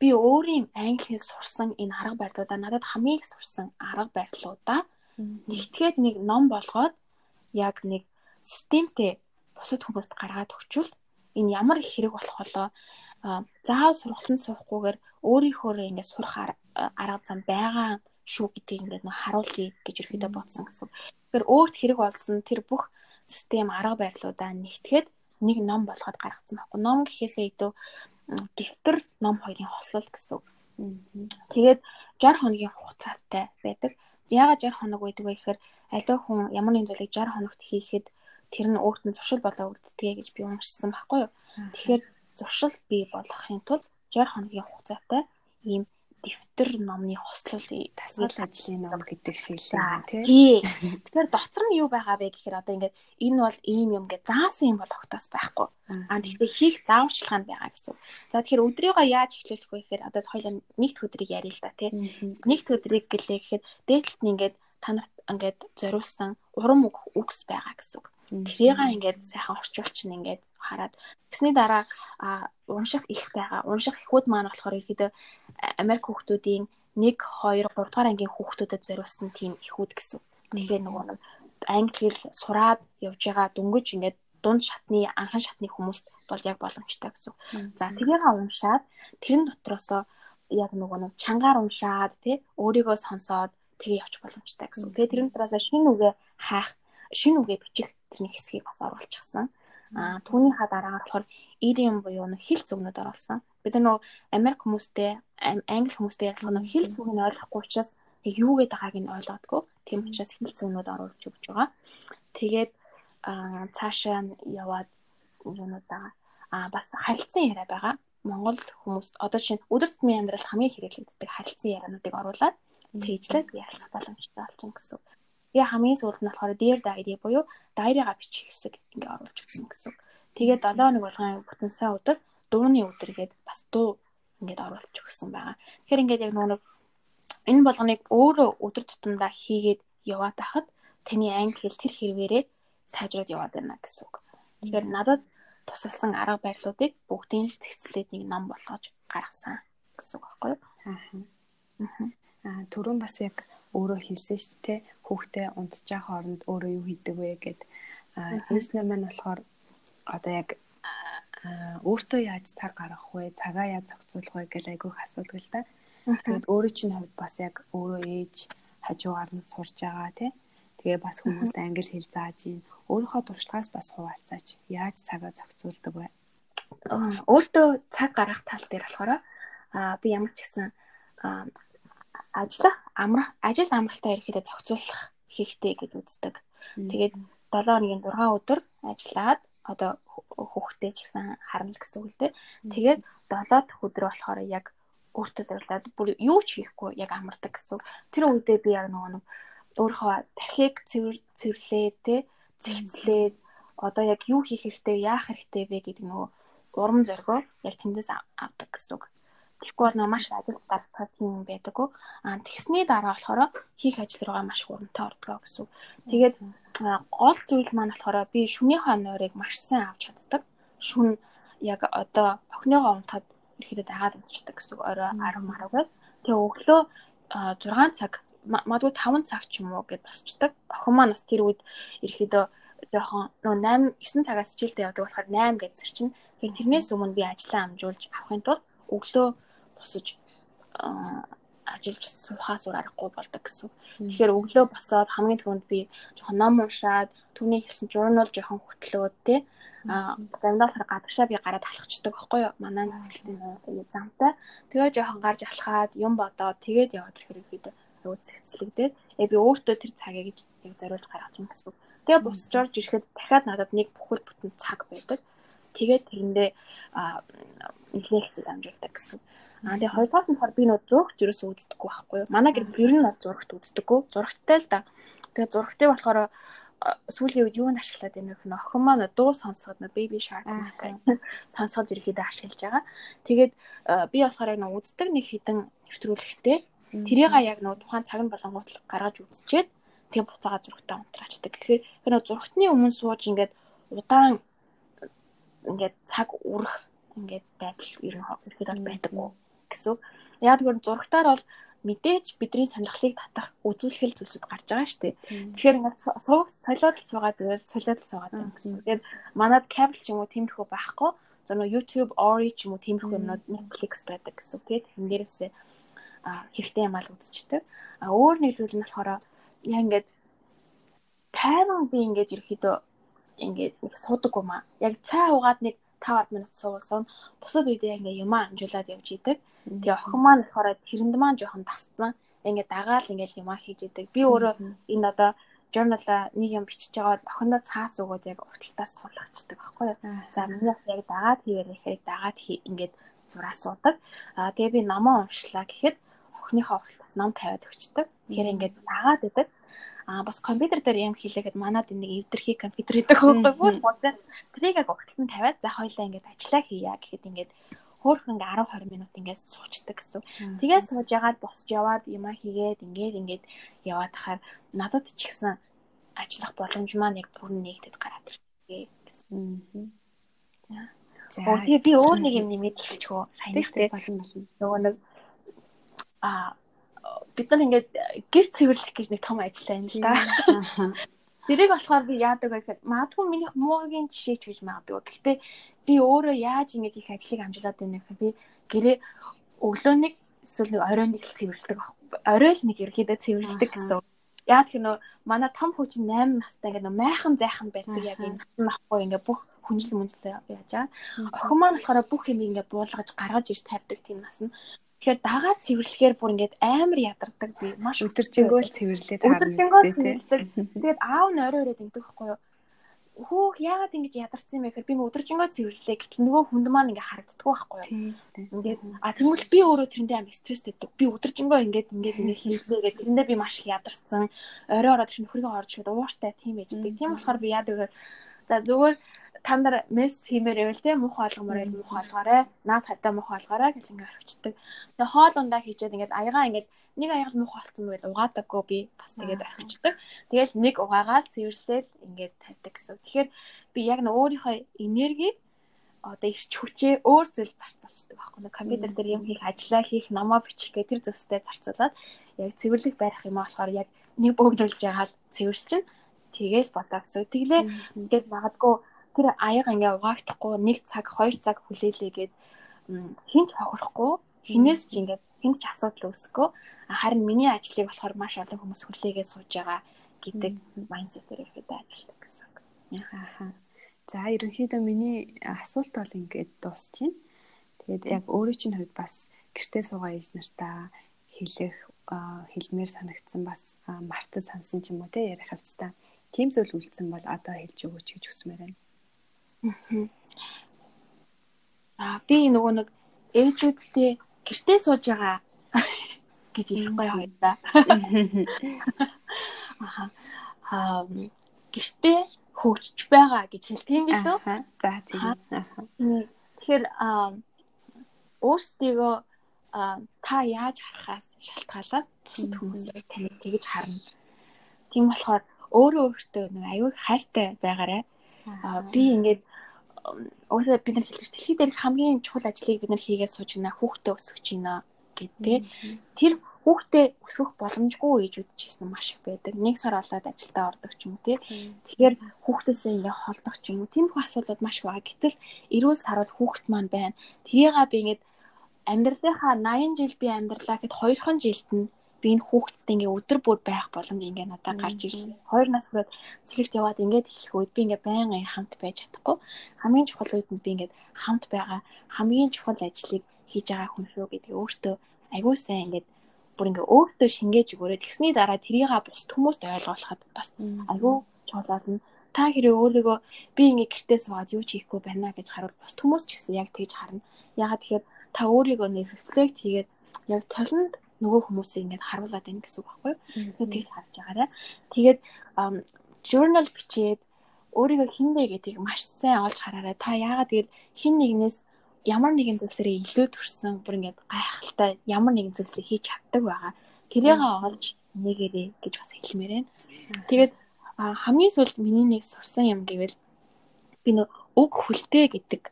Би өөрийн англи хэл сурсан энэ арга барилуудаа надад хамгийн их сурсан арга барилуудаа нэгтгээд нэг ном болгоод яг нэг системтэй бусад хүмүүст гаргаад өгчүүл энэ ямар их хэрэг болох болоо заавал сургалтанд суухгүйгээр өөрийнхөө ингээд сурах арга зам байгаа шүү гэдгийг ингээд харуулъя гэж ерөөдөө бодсон гэсэн. Тэгэхээр өөрт хэрэг болсон тэр бүх систем арга барилуудаа нэгтгэхэд нэг ном болгоод гаргацсан байхгүй. Ном гэхээсээ илүү дэвтэр ном хоёрын хослол гэсэн. Тэгээд 60 хоногийн хугацаатай байдаг. Яагаад 60 хоног байдаг вэ гэхээр аливаа хүн ямар нэгэн зүйлийг 60 хоногт хийхэд тэр нь өөрт нь зуршил болоо үлддэг гэж би уншсан байхгүй юу. Тэгэхээр зуршил бий болгохын тулд 60 хоногийн хугацаатай ийм дэвтэр номны хослол тасгал ажлын ном гэдэг шиг л юм тий. (laughs) Тэгэхээр дотор нь юу байгаа вэ гэхээр одоо ингээд энэ бол ийм юм гэж заасан юм бол огтоос байхгүй. Аа тэгтээ хийх зааварчилгаа нь байгаа гэсэн. За тэгэхээр өдрийгөө яаж эхлүүлэх вэ гэхээр одоо хоёул нэгд өдрийг яриа л да тий. Нэгд өдрийг гэлээ гэхэд дээдлэлт нь ингээд та нарт ингээд зориулсан урам үгс байгаа гэсэн үг. Тэрийг ингээд сайхан орчуулчин ингээд хараад тэгсний дараа унших их байгаа. Унших ихүүд маань болохоор ерөөдөө Америк хүүхдүүдийн 1 2 3 дугаар ангийн хүүхдүүдэд зориулсан тийм ихүүд гэсэн. Тэгэхээр нөгөө нэг англи хэл сураад явж байгаа дөнгөж ингээд дунд шатны анхан шатны хүмүүст бол яг боломжтой гэсэн. За тэрийг уншаад тэрэн дотроосоо яг нөгөө нэг чангаар уншаад тий өөрийгөө сонсоод тэгээ явж боломжтой гэсэн. Тэгээ тэрэн дотроосоо шинэ үгээ хаах, шинэ үгээ бичих тэрний хэсгийг бас оруулчихсан. Аа түүнийхаа дараагаар болохоор idiom буюу нэг хэл зүгнүүд оруулсан. Бид нар нөгөө Америк хүмүүстэй англи хүмүүстэй ялцсан нэг хэл зүгийг нь ойлгохгүй учраас юу гэдэг байгааг нь ойлгоодгүй. Тийм учраас хэл зүгнүүд оруулж өгч байгаа. Тэгээд аа цаашаа яваад юунуудаа аа бас харилцан яриа байгаа. Монгол хүмүүс одоо чинь өдөр тутмын амьдрал хамгийн хэрэглэгддэг харилцан яриануудыг оруулаад цээжлээд ярилцах боломжтой байгаа гэсэн. Тэгээ хамгийн сүүлд нь болохоор дээр дайри буюу дайрига бичих хэсэг ингээ оруулж өгсөн гэсэн. Тэгээ 7 хоног болгон бүтэн сая өдөр дууны өдөр гээд бас дуу ингээд оруулж өгсөн байгаа. Тэгэхээр ингээд яг нэг энэ болгоныг өөрөө өдөр тутамдаа хийгээд яваад байхад таны англи хэл тэр хэрвээрээ сайжраад яваад байна гэсэн үг. Тэгэхээр надад тусалсан арга барилуудыг бүгдийг л зэгцлээд нэг ном болгож гаргасан гэсэн үг байхгүй юу? Аа. Түрүүн бас яг өөрөө хэлсэн шүү дээ. Хүүхдээ унтчих хооронд өөрөө юу хийдэг вэ гэд. Ээжнэр маань болохоор одоо яг өөртөө яаж цаг гаргах вэ? Цагаа яаж зохицуулах вэ гэж айгүйх асуудаг л да. Тэгээд өөрөө чинь хувьд бас яг өөрөө ээж хажуугаар нь сурж байгаа тий. Тэгээ бас хүмүүст англи хэл зааж ийн. Өөрийнхөө туршлагаас бас хуваалцаач. Яаж цагаа зохицуулдаг вэ? Өөртөө цаг гаргах тал дээр болохоор а би ямар ч гэсэн ажиллах амрах ажил амралтаа ерөөхдөө зохицуулах хэрэгтэй гэж үздэг. Тэгээд 7 хоногийн 6 өдөр ажиллаад одоо хүүхдээ ч гэсэн харна л гэсэн үг л дээ. Тэгээд 7 дахь өдөр болохоор яг өөртөө зориулаад бүр юу ч хийхгүй яг амардаг гэсэн. Тэр үедээ би яг нөгөө нэг өөрийнхөө тархийг цэвэр цэвэрлээ те зэгцлээд одоо яг юу хийх хэрэгтэй яах хэрэгтэй вэ гэдэг нөгөө урам зоригоо яг тэндээс авдаг гэсэн. Тэгэхгүй бол маш ажил гаргах тийм байдаг. Аа тэгсний дараа болохоор хийх ажил руугаа маш хурамтай ордог гэсэн. Тэгээд гол зүйл маань болохоор би шүнийхээ нойрыг маш сайн авч чаддаг. Шүн яг одоо охиныгоо унтахад ерөөдөө дагаад унтчихдаг гэсэн орой 10 маргагаар. Тэгээ өглөө 6 цаг магадгүй 5 цаг ч юм уу гэд босчдаг. Охин маань бас тэр үед ерөөдөө жоохон нөө 8 9 цагаас хичээлдээ явдаг болохоор 8 гэж сэрчин. Тэгээ тэрнээс өмнө би ажлаа амжуулж авахын тулд өглөө босож ажиллаж суухаас өөр аргагүй болдог гэсэн. Тэгэхээр өглөө босоод хамгийн түрүүнд би жоохон ном уншаад түүний хэлсэн журнал жоохон хөтлөөд тий а заримдаа болохоор гадагшаа би гараад алхацдаг байхгүй юу манай нөхөлтийн замтай тэгээ жоохон гарч алхаад юм бодоод тэгээд яваад ирэхээр ихэд аюу цэцлэгдээд яг би өөртөө тэр цагийг яг зориулж гаргаж юм гэсэн. Тэгээ буцаж орж ирэхэд дахиад надад нэг бүхэл бүтэн цаг байдаг. Тэгээд тэрэндээ хэцүү амжуулдаг гэсэн. Аа тэгээ хоёрдугаар нь би нөө зурагч ерөөсөө үздэггүй байхгүй юу. Манай гэр ер нь зурагт үздэггүй. Зурагттай л да. Тэгээ зурагтай болохоор сүүлийн үед юунд ашиглаад байна гэхээр охин маань дуу сонсоход нөө baby shark гэдэг сонсоход ирэхэд ашиглаж байгаа. Тэгээд би болохоор яг нөө үздэг нэг хідэн нэвтрүүлэгтэй тэрийг яг нөө тухайн цаг нь болонгууд гаргаж үзчихэд тэгээ буцаага зурагтаа унтраачдаг. Тэгэхээр нөө зурагтны өмнө сууж ингээд удаан ингээд цаг үрэх ингээд байдал ер нь ихэд бол байдаггүй гэсэн. Яг тэгвэл зурагтаар бол мэдээж бидний сонирхлыг татах үзүүлэхэл зүйлсүүд гарч байгаа шүү дээ. Тэгэхээр ингээд сууг солиод л суугаад байвал солиод л суугаад байна гэсэн. Тэгээд манад кабел ч юм уу тиймэрхүү байхгүй. За нөө YouTube, Ori ч юм уу тиймэрхүү юмнууд Netflix байдаг гэсэн. Тэгээд тэнгэрээсээ а хэрэгтэй юм аа үзчихдэг. А өөр нэг зүйл нь болохоор яа ингээд тайван би ингээд ерөөхдөө ингээд нэг суудаг юм аа. Яг цай угаад нэг 5 10 минут суусан. Бусад үедээ яг ингээ юм амжуулаад явж идэг. Тэгээ охин маань болохоор тэрэнд маань жоохон тасцсан. Ингээ дагаал ингээл юм хийж идэг. Би өөрөө энэ одоо журнала нэг юм бичиж байгаа бол охиндоо цаас өгөөд яг урталтаас суулгачдаг байхгүй юу. За миний яг дагаад хийвэр ихийг дагаад ингээд зураа суудаг. Аа тэгээ би номоо уншлаа гэхэд охиныхоо урталтаас ном тавиад өгчдөг. Тэгэхээр ингээд дагаад идэг аа бас компьютер дээр юм хийлээхэд манад нэг эвдэрхий компьютер гэдэг хөөхгүй бүр. Тэрийг яг огтлон тавиад за хоёлаа ингээд ажиллаа хийя гэхэд ингээд хөөхөн ингээ 10 20 минут ингээд суучдаг гэсэн. Тэгээд сууж ягаад босч яваад юмаа хийгээд ингээд ингээд яваад тахаар надад ч ихсэн ажиллах боломж маань яг бүр нэгдэд гараад ирчихээ гэсэн. За. Оо тэгээ би өөр нэг юм нэмээд хэлчихөө. Сайн их болно. Нөгөө нэг а бид нар ингээд гэр цэвэрлэх гэж нэг том ажил байна л да. Тэрийг болохоор би яадаг вэ гэхээр магадгүй минийх муугийн жишээч биш магадгүй. Гэхдээ би өөрөө яаж ингэж их ажлыг амжуулаад байна гэхээр би гэрээ өглөө нэг эсвэл нэг оройн нэг цэвэрлдэг. Орой л нэг ерөөдөө цэвэрлдэг гэсэн. Яг тэр нөө манай том хүүчин 8 настай ингээд нөө майхан зайхан байдаг яг энэ махгүй ингээд бүх хүнжил мүнжил яаж байгаа. Охин маань болохоор бүх юм ингээд буулгаж гаргаж ир тавьдаг тийм нас нь. Тэгэхээр дагаад цэвэрлэхээр бүр ингээд амар ядардаг би. Маш өдөржингөө л цэвэрлээд харна. Өдөржингөө цэвэрлдэг. Тэгээд аав нь орой оройд ингэдэг байхгүй юу? Хөөх яагаад ингэж ядарсан юм бэ гэхээр би өдөржингөө цэвэрлээ. Гэтэл нөгөө хүнд маань ингээ харагддаг байхгүй юу? Ингээд а тэгвэл би өөрөө тэрэндээ амар стресстэйдэг. Би өдөржингөө ингээд ингээд ингээ хийлээ гэдэг. Тэрэндээ би маш их ядарсан. Орой ороод тэр нөхрийгөө орж шууд ууртай тийм ээждэг. Тийм болохоор би яадаг за зүгээр та нар месс хиймээр байвал те муухай олгомоор байл муухай олгоорой. Наад хатаа муухай олгоорой гэж ингээ орхичдаг. Тэгээ хоол ундаа хийчээд ингээд аягаа ингээд нэг аягаар муухай болсон байл угаадаггүй би бас тэгээд орхичдаг. Тэгэл нэг угаагаал цэвэрлээл ингээд тавьдаг гэсэн. Тэгэхээр би яг нь өөрийнхөө энергийг одоо ирч хүчээ өөр зүйл зарцуулдаг байхгүй нэг компьютер дээр юм хийх ажиллаа хийх намаа бичих гэх тэр зөвстэй зарцуулаад яг цэвэрлэг барих юм болохоор яг нэг бөөгнүүлж байгаа л цэвэрчин тэгээл бодоо гэсэн. Тэглээ ингээд магадгүй тэр аяга ингээ угаагдахгүй нэг цаг хоёр цаг хүлээлээгээд хинт хохирохгүй хинээс ч ингээ хинт ч асуудал үүсэхгүй харин миний ажлыг болохоор маш олон хүмүүс хүлээгээ сууж байгаа гэдэг майндсетээр ихэд ажилладаг гэсэн үг. Ахаа. За ерөнхийдөө миний асуулт бол ингээд дуусчихна. Тэгээд яг өөрөө чинь хувьд бас гэртээ суугаа ээж нартаа хэлэх хэлмээр санагдсан бас мартад сансан ч юм уу те ярих хавцтай. Тим зүйл үлдсэн бол одоо хэлж өгөөч гэж хүсмээр байна. Аа. Би нөгөө нэг ээжүүдтэй гэртээ сууж байгаа (laughs) гэж ярихгүй хоёр да. Аа гэртээ хөгжиж байгаа гэж хэлдэг юм биш үү? За тийм. Тэгэхээр өөрсдийгөө та яаж харахаас шалтгаалаад бусад хүмүүсээ тань тэгж харна. Тийм болохоор өөрөө өөртөө нэг аюул хайртай байгаарай. Би ингээд уусаа бид нар хэлж дэлхий дээрх хамгийн чухал ажлыг бид нар хийгээд сууж байна. Хүүхдээ өсгөж байна гэдэг. Тэр хүүхдээ өсгөх боломжгүй ээжүүд ч гэсэн маш их байдаг. Нэг сар болоод ажилдаа ордог ч юм уу тий. Тэгэхээр хүүхдээсээ ингээ холдох ч юм уу. Тиймэрхүү асуудлууд маш их байгаа. Гэтэл эрүүл сарвал хүүхд маань байна. Тэрийгээ би ингээд амьдралынхаа 80 жил би амьдралаа гэхэд 2хан жилд нь би энэ хүүхдтэй ингээ өдөр бүр байх боломж ингээ надад гарч ирлээ. Хоёр нас хүрээд цэгт яваад ингээд эхлэх үед би ингээ байнгын хамт байж чадахгүй. Хамгийн чухал үед нь би ингээ хамт байгаа хамгийн чухал ажлыг хийж байгаа хүн шүү гэдгийг өөртөө аягүй сайн ингээд бүр ингээ өөртөө шингээж өгөөрэй. Тэгсний дараа тэрийг бусд хүмүүст ойлгуулахад бас аягүй чухал болно. Та хэрэг өөрийгөө би ингээ гэртээ суугаад юу ч хийхгүй байна гэж харуул бусд хүмүүс ч гэсэн яг тэгж харна. Ягаад тэгэхээр та өөрийгөө нэг рефлект хийгээд яг толонд нөгөө хүмүүсийг ингээд харуулад байна гэсэн үг байхгүй юу? Тэгээд харж байгаарай. Тэгээд journal бичээд өөрийгөө хин бэ гэдгийг маш сайн олж хараарай. Та яагаад тэгээд хин нэгнээс ямар нэгэн зүйлсээрээ илүү төрсэн бүр ингээд гайхалтай ямар нэгэн зүйлсийг хийж чаддаг байгаа. Тэрийг олж нэгэрээ гэж бас хэлмээр байна. Тэгээд хамгийн сүүлд миний нэг сурсан юм гэвэл би нэг уг хүлтэй гэдэг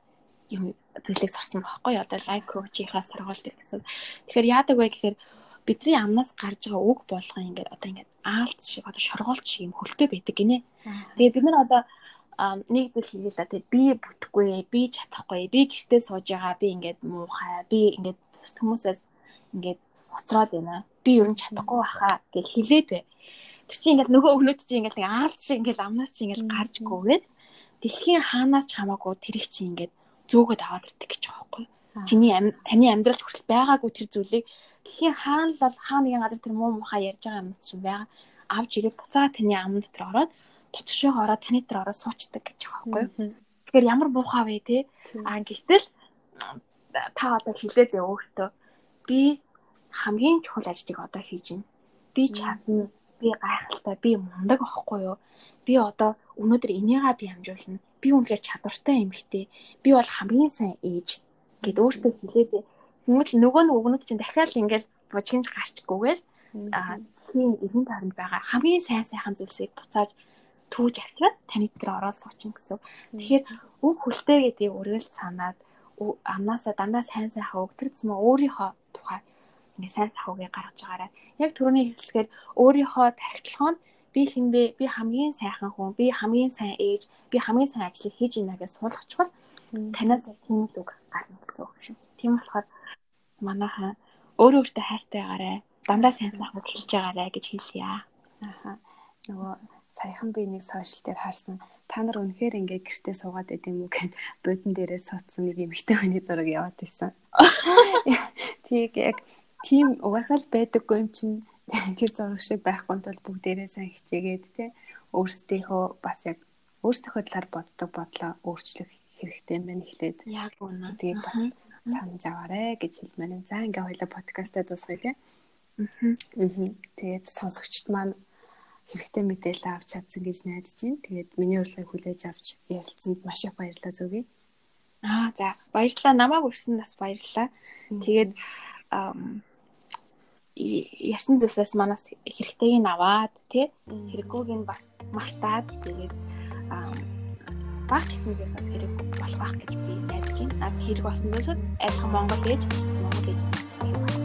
юм зүйлийг сурсан байхгүй одоо лайк коучийнхаа сургуульд гэсэн. Тэгэхээр яадаг вэ гэхээр бидний амнаас гарч байгаа үг болгоо ингээд одоо ингээд аалт шиг одоо шоргоолт шиг юм хөлтэй байдаг гинэ. Тэгээд бид нар одоо нэг зүйл хийлээ л да. Тэгээд би бүтэхгүй, би чадахгүй, би гэртээ сууж байгаа, би ингээд муухай, би ингээд хүмүүсээс ингээд уцраад байна. Би ер нь чадахгүй баха гэж хэлээд бай. Тэр чинь ингээд нөгөө өгнөд чинь ингээд аалт шиг ингээд амнаас чинь ингээд гарч гүгээд дэлхийн хаанаас ч хамаагүй тэр их чинь ингээд зөөгöd аваад ирдэг гэж байгаа байхгүй. Чиний таны амьдралд хүртэл байгаагүй тэр зүйлийг дэлхийн хаана л бол хаа нэгэн газар тэр муу мухаа ярьж байгаа юм чинь байгаа авч ирээд буцаа таны ам дотор ороод дотгошоо ороод таны дотор ороод суучдаг гэж байгаа байхгүй. Тэгэхээр ямар муухай вэ те? А гэтэл та одоо хилээд яа өөртөө би хамгийн чухал ажлыг одоо хийж байна. Би чадна. Би гайхалтай. Би мундаг аахгүй юу? Би одоо өнөөдөр энийгээ би амжуулна би үнэхээр чадвартай эмэгтэй. Би бол хамгийн сайн ээж гэд өөртөө хэлээд тэгмэл нөгөө нь өгнөд чинь дахиад ингээл бужигч гарчгүйгээл аа тийм эргэн тойронд байгаа хамгийн сайн сайхан зүйлсийг буцааж түүж авчираад таны дээр ороод суучин гэсэн. Тэгэхээр үг хүлтэй гэдгийг үргэлж санаад амнаасаа дандаа сайн сайхан өгтөрц мө өөрийнхөө тухай ингээ сайн сахуугийг гаргаж байгаарай. Яг түрүүний хэлсгээр өөрийнхөө тархитлогоо нь би хинбэ би хамгийн сайхан хүн би хамгийн сайн ээж би хамгийн сайн ажлыг хийж ийна гэж суулгачвал танаас тийм л үг гарна гэсэн үг шүү. Тийм болохоор манайхаа өөрөө өөртөө хайртай байгаарай. Дандаа сайн сайхан хэлж байгаарай гэж хэлье. Аха. Нөгөө саяхан би нэг сошиал дээр харсан та нар үнэхээр ингээ гэртээ суугаад байд юм уу гэд бодон дээрээ суудсан нэг эмэгтэй хүний зураг яваад исэн. (laughs) (laughs) Тийг яг тийм угаасаа л байдаггүй юм чинь тэр зураг шиг байхгүй тул бүгдээрээ сайн хичээгээд те өөрсдийнхөө бас яг өөрсдийнхөө талаар боддог бодлоо өөрчлөх хэрэгтэй юм байна эхлээд. Яг үнэ. Тэгээ бас санаж аваарэ гэж хэлмээр. За ингээ хоёлаа подкастаа дуусгая те. Аа. Тэгээд сонсогчд маань хэрэгтэй мэдээлэл авч чадсан гэж найдаж байна. Тэгээд миний урилгыг хүлээж авч ярилцсанд маш их баярлалаа зүгий. Аа за баярлалаа. Намааг урьсан бас баярлалаа. Тэгээд ярьсан зүйлсээс манаас хэрэгтэйг нь аваад тий хэрэггүйг нь бас мартаад тэгээд багч гэснээс бас хэрэг болох байх гэж би найдаж байна. Хэрэг болсон зүйлсэд айлхан Монгол гэж Монгол гэж нэрлсэн юм байна.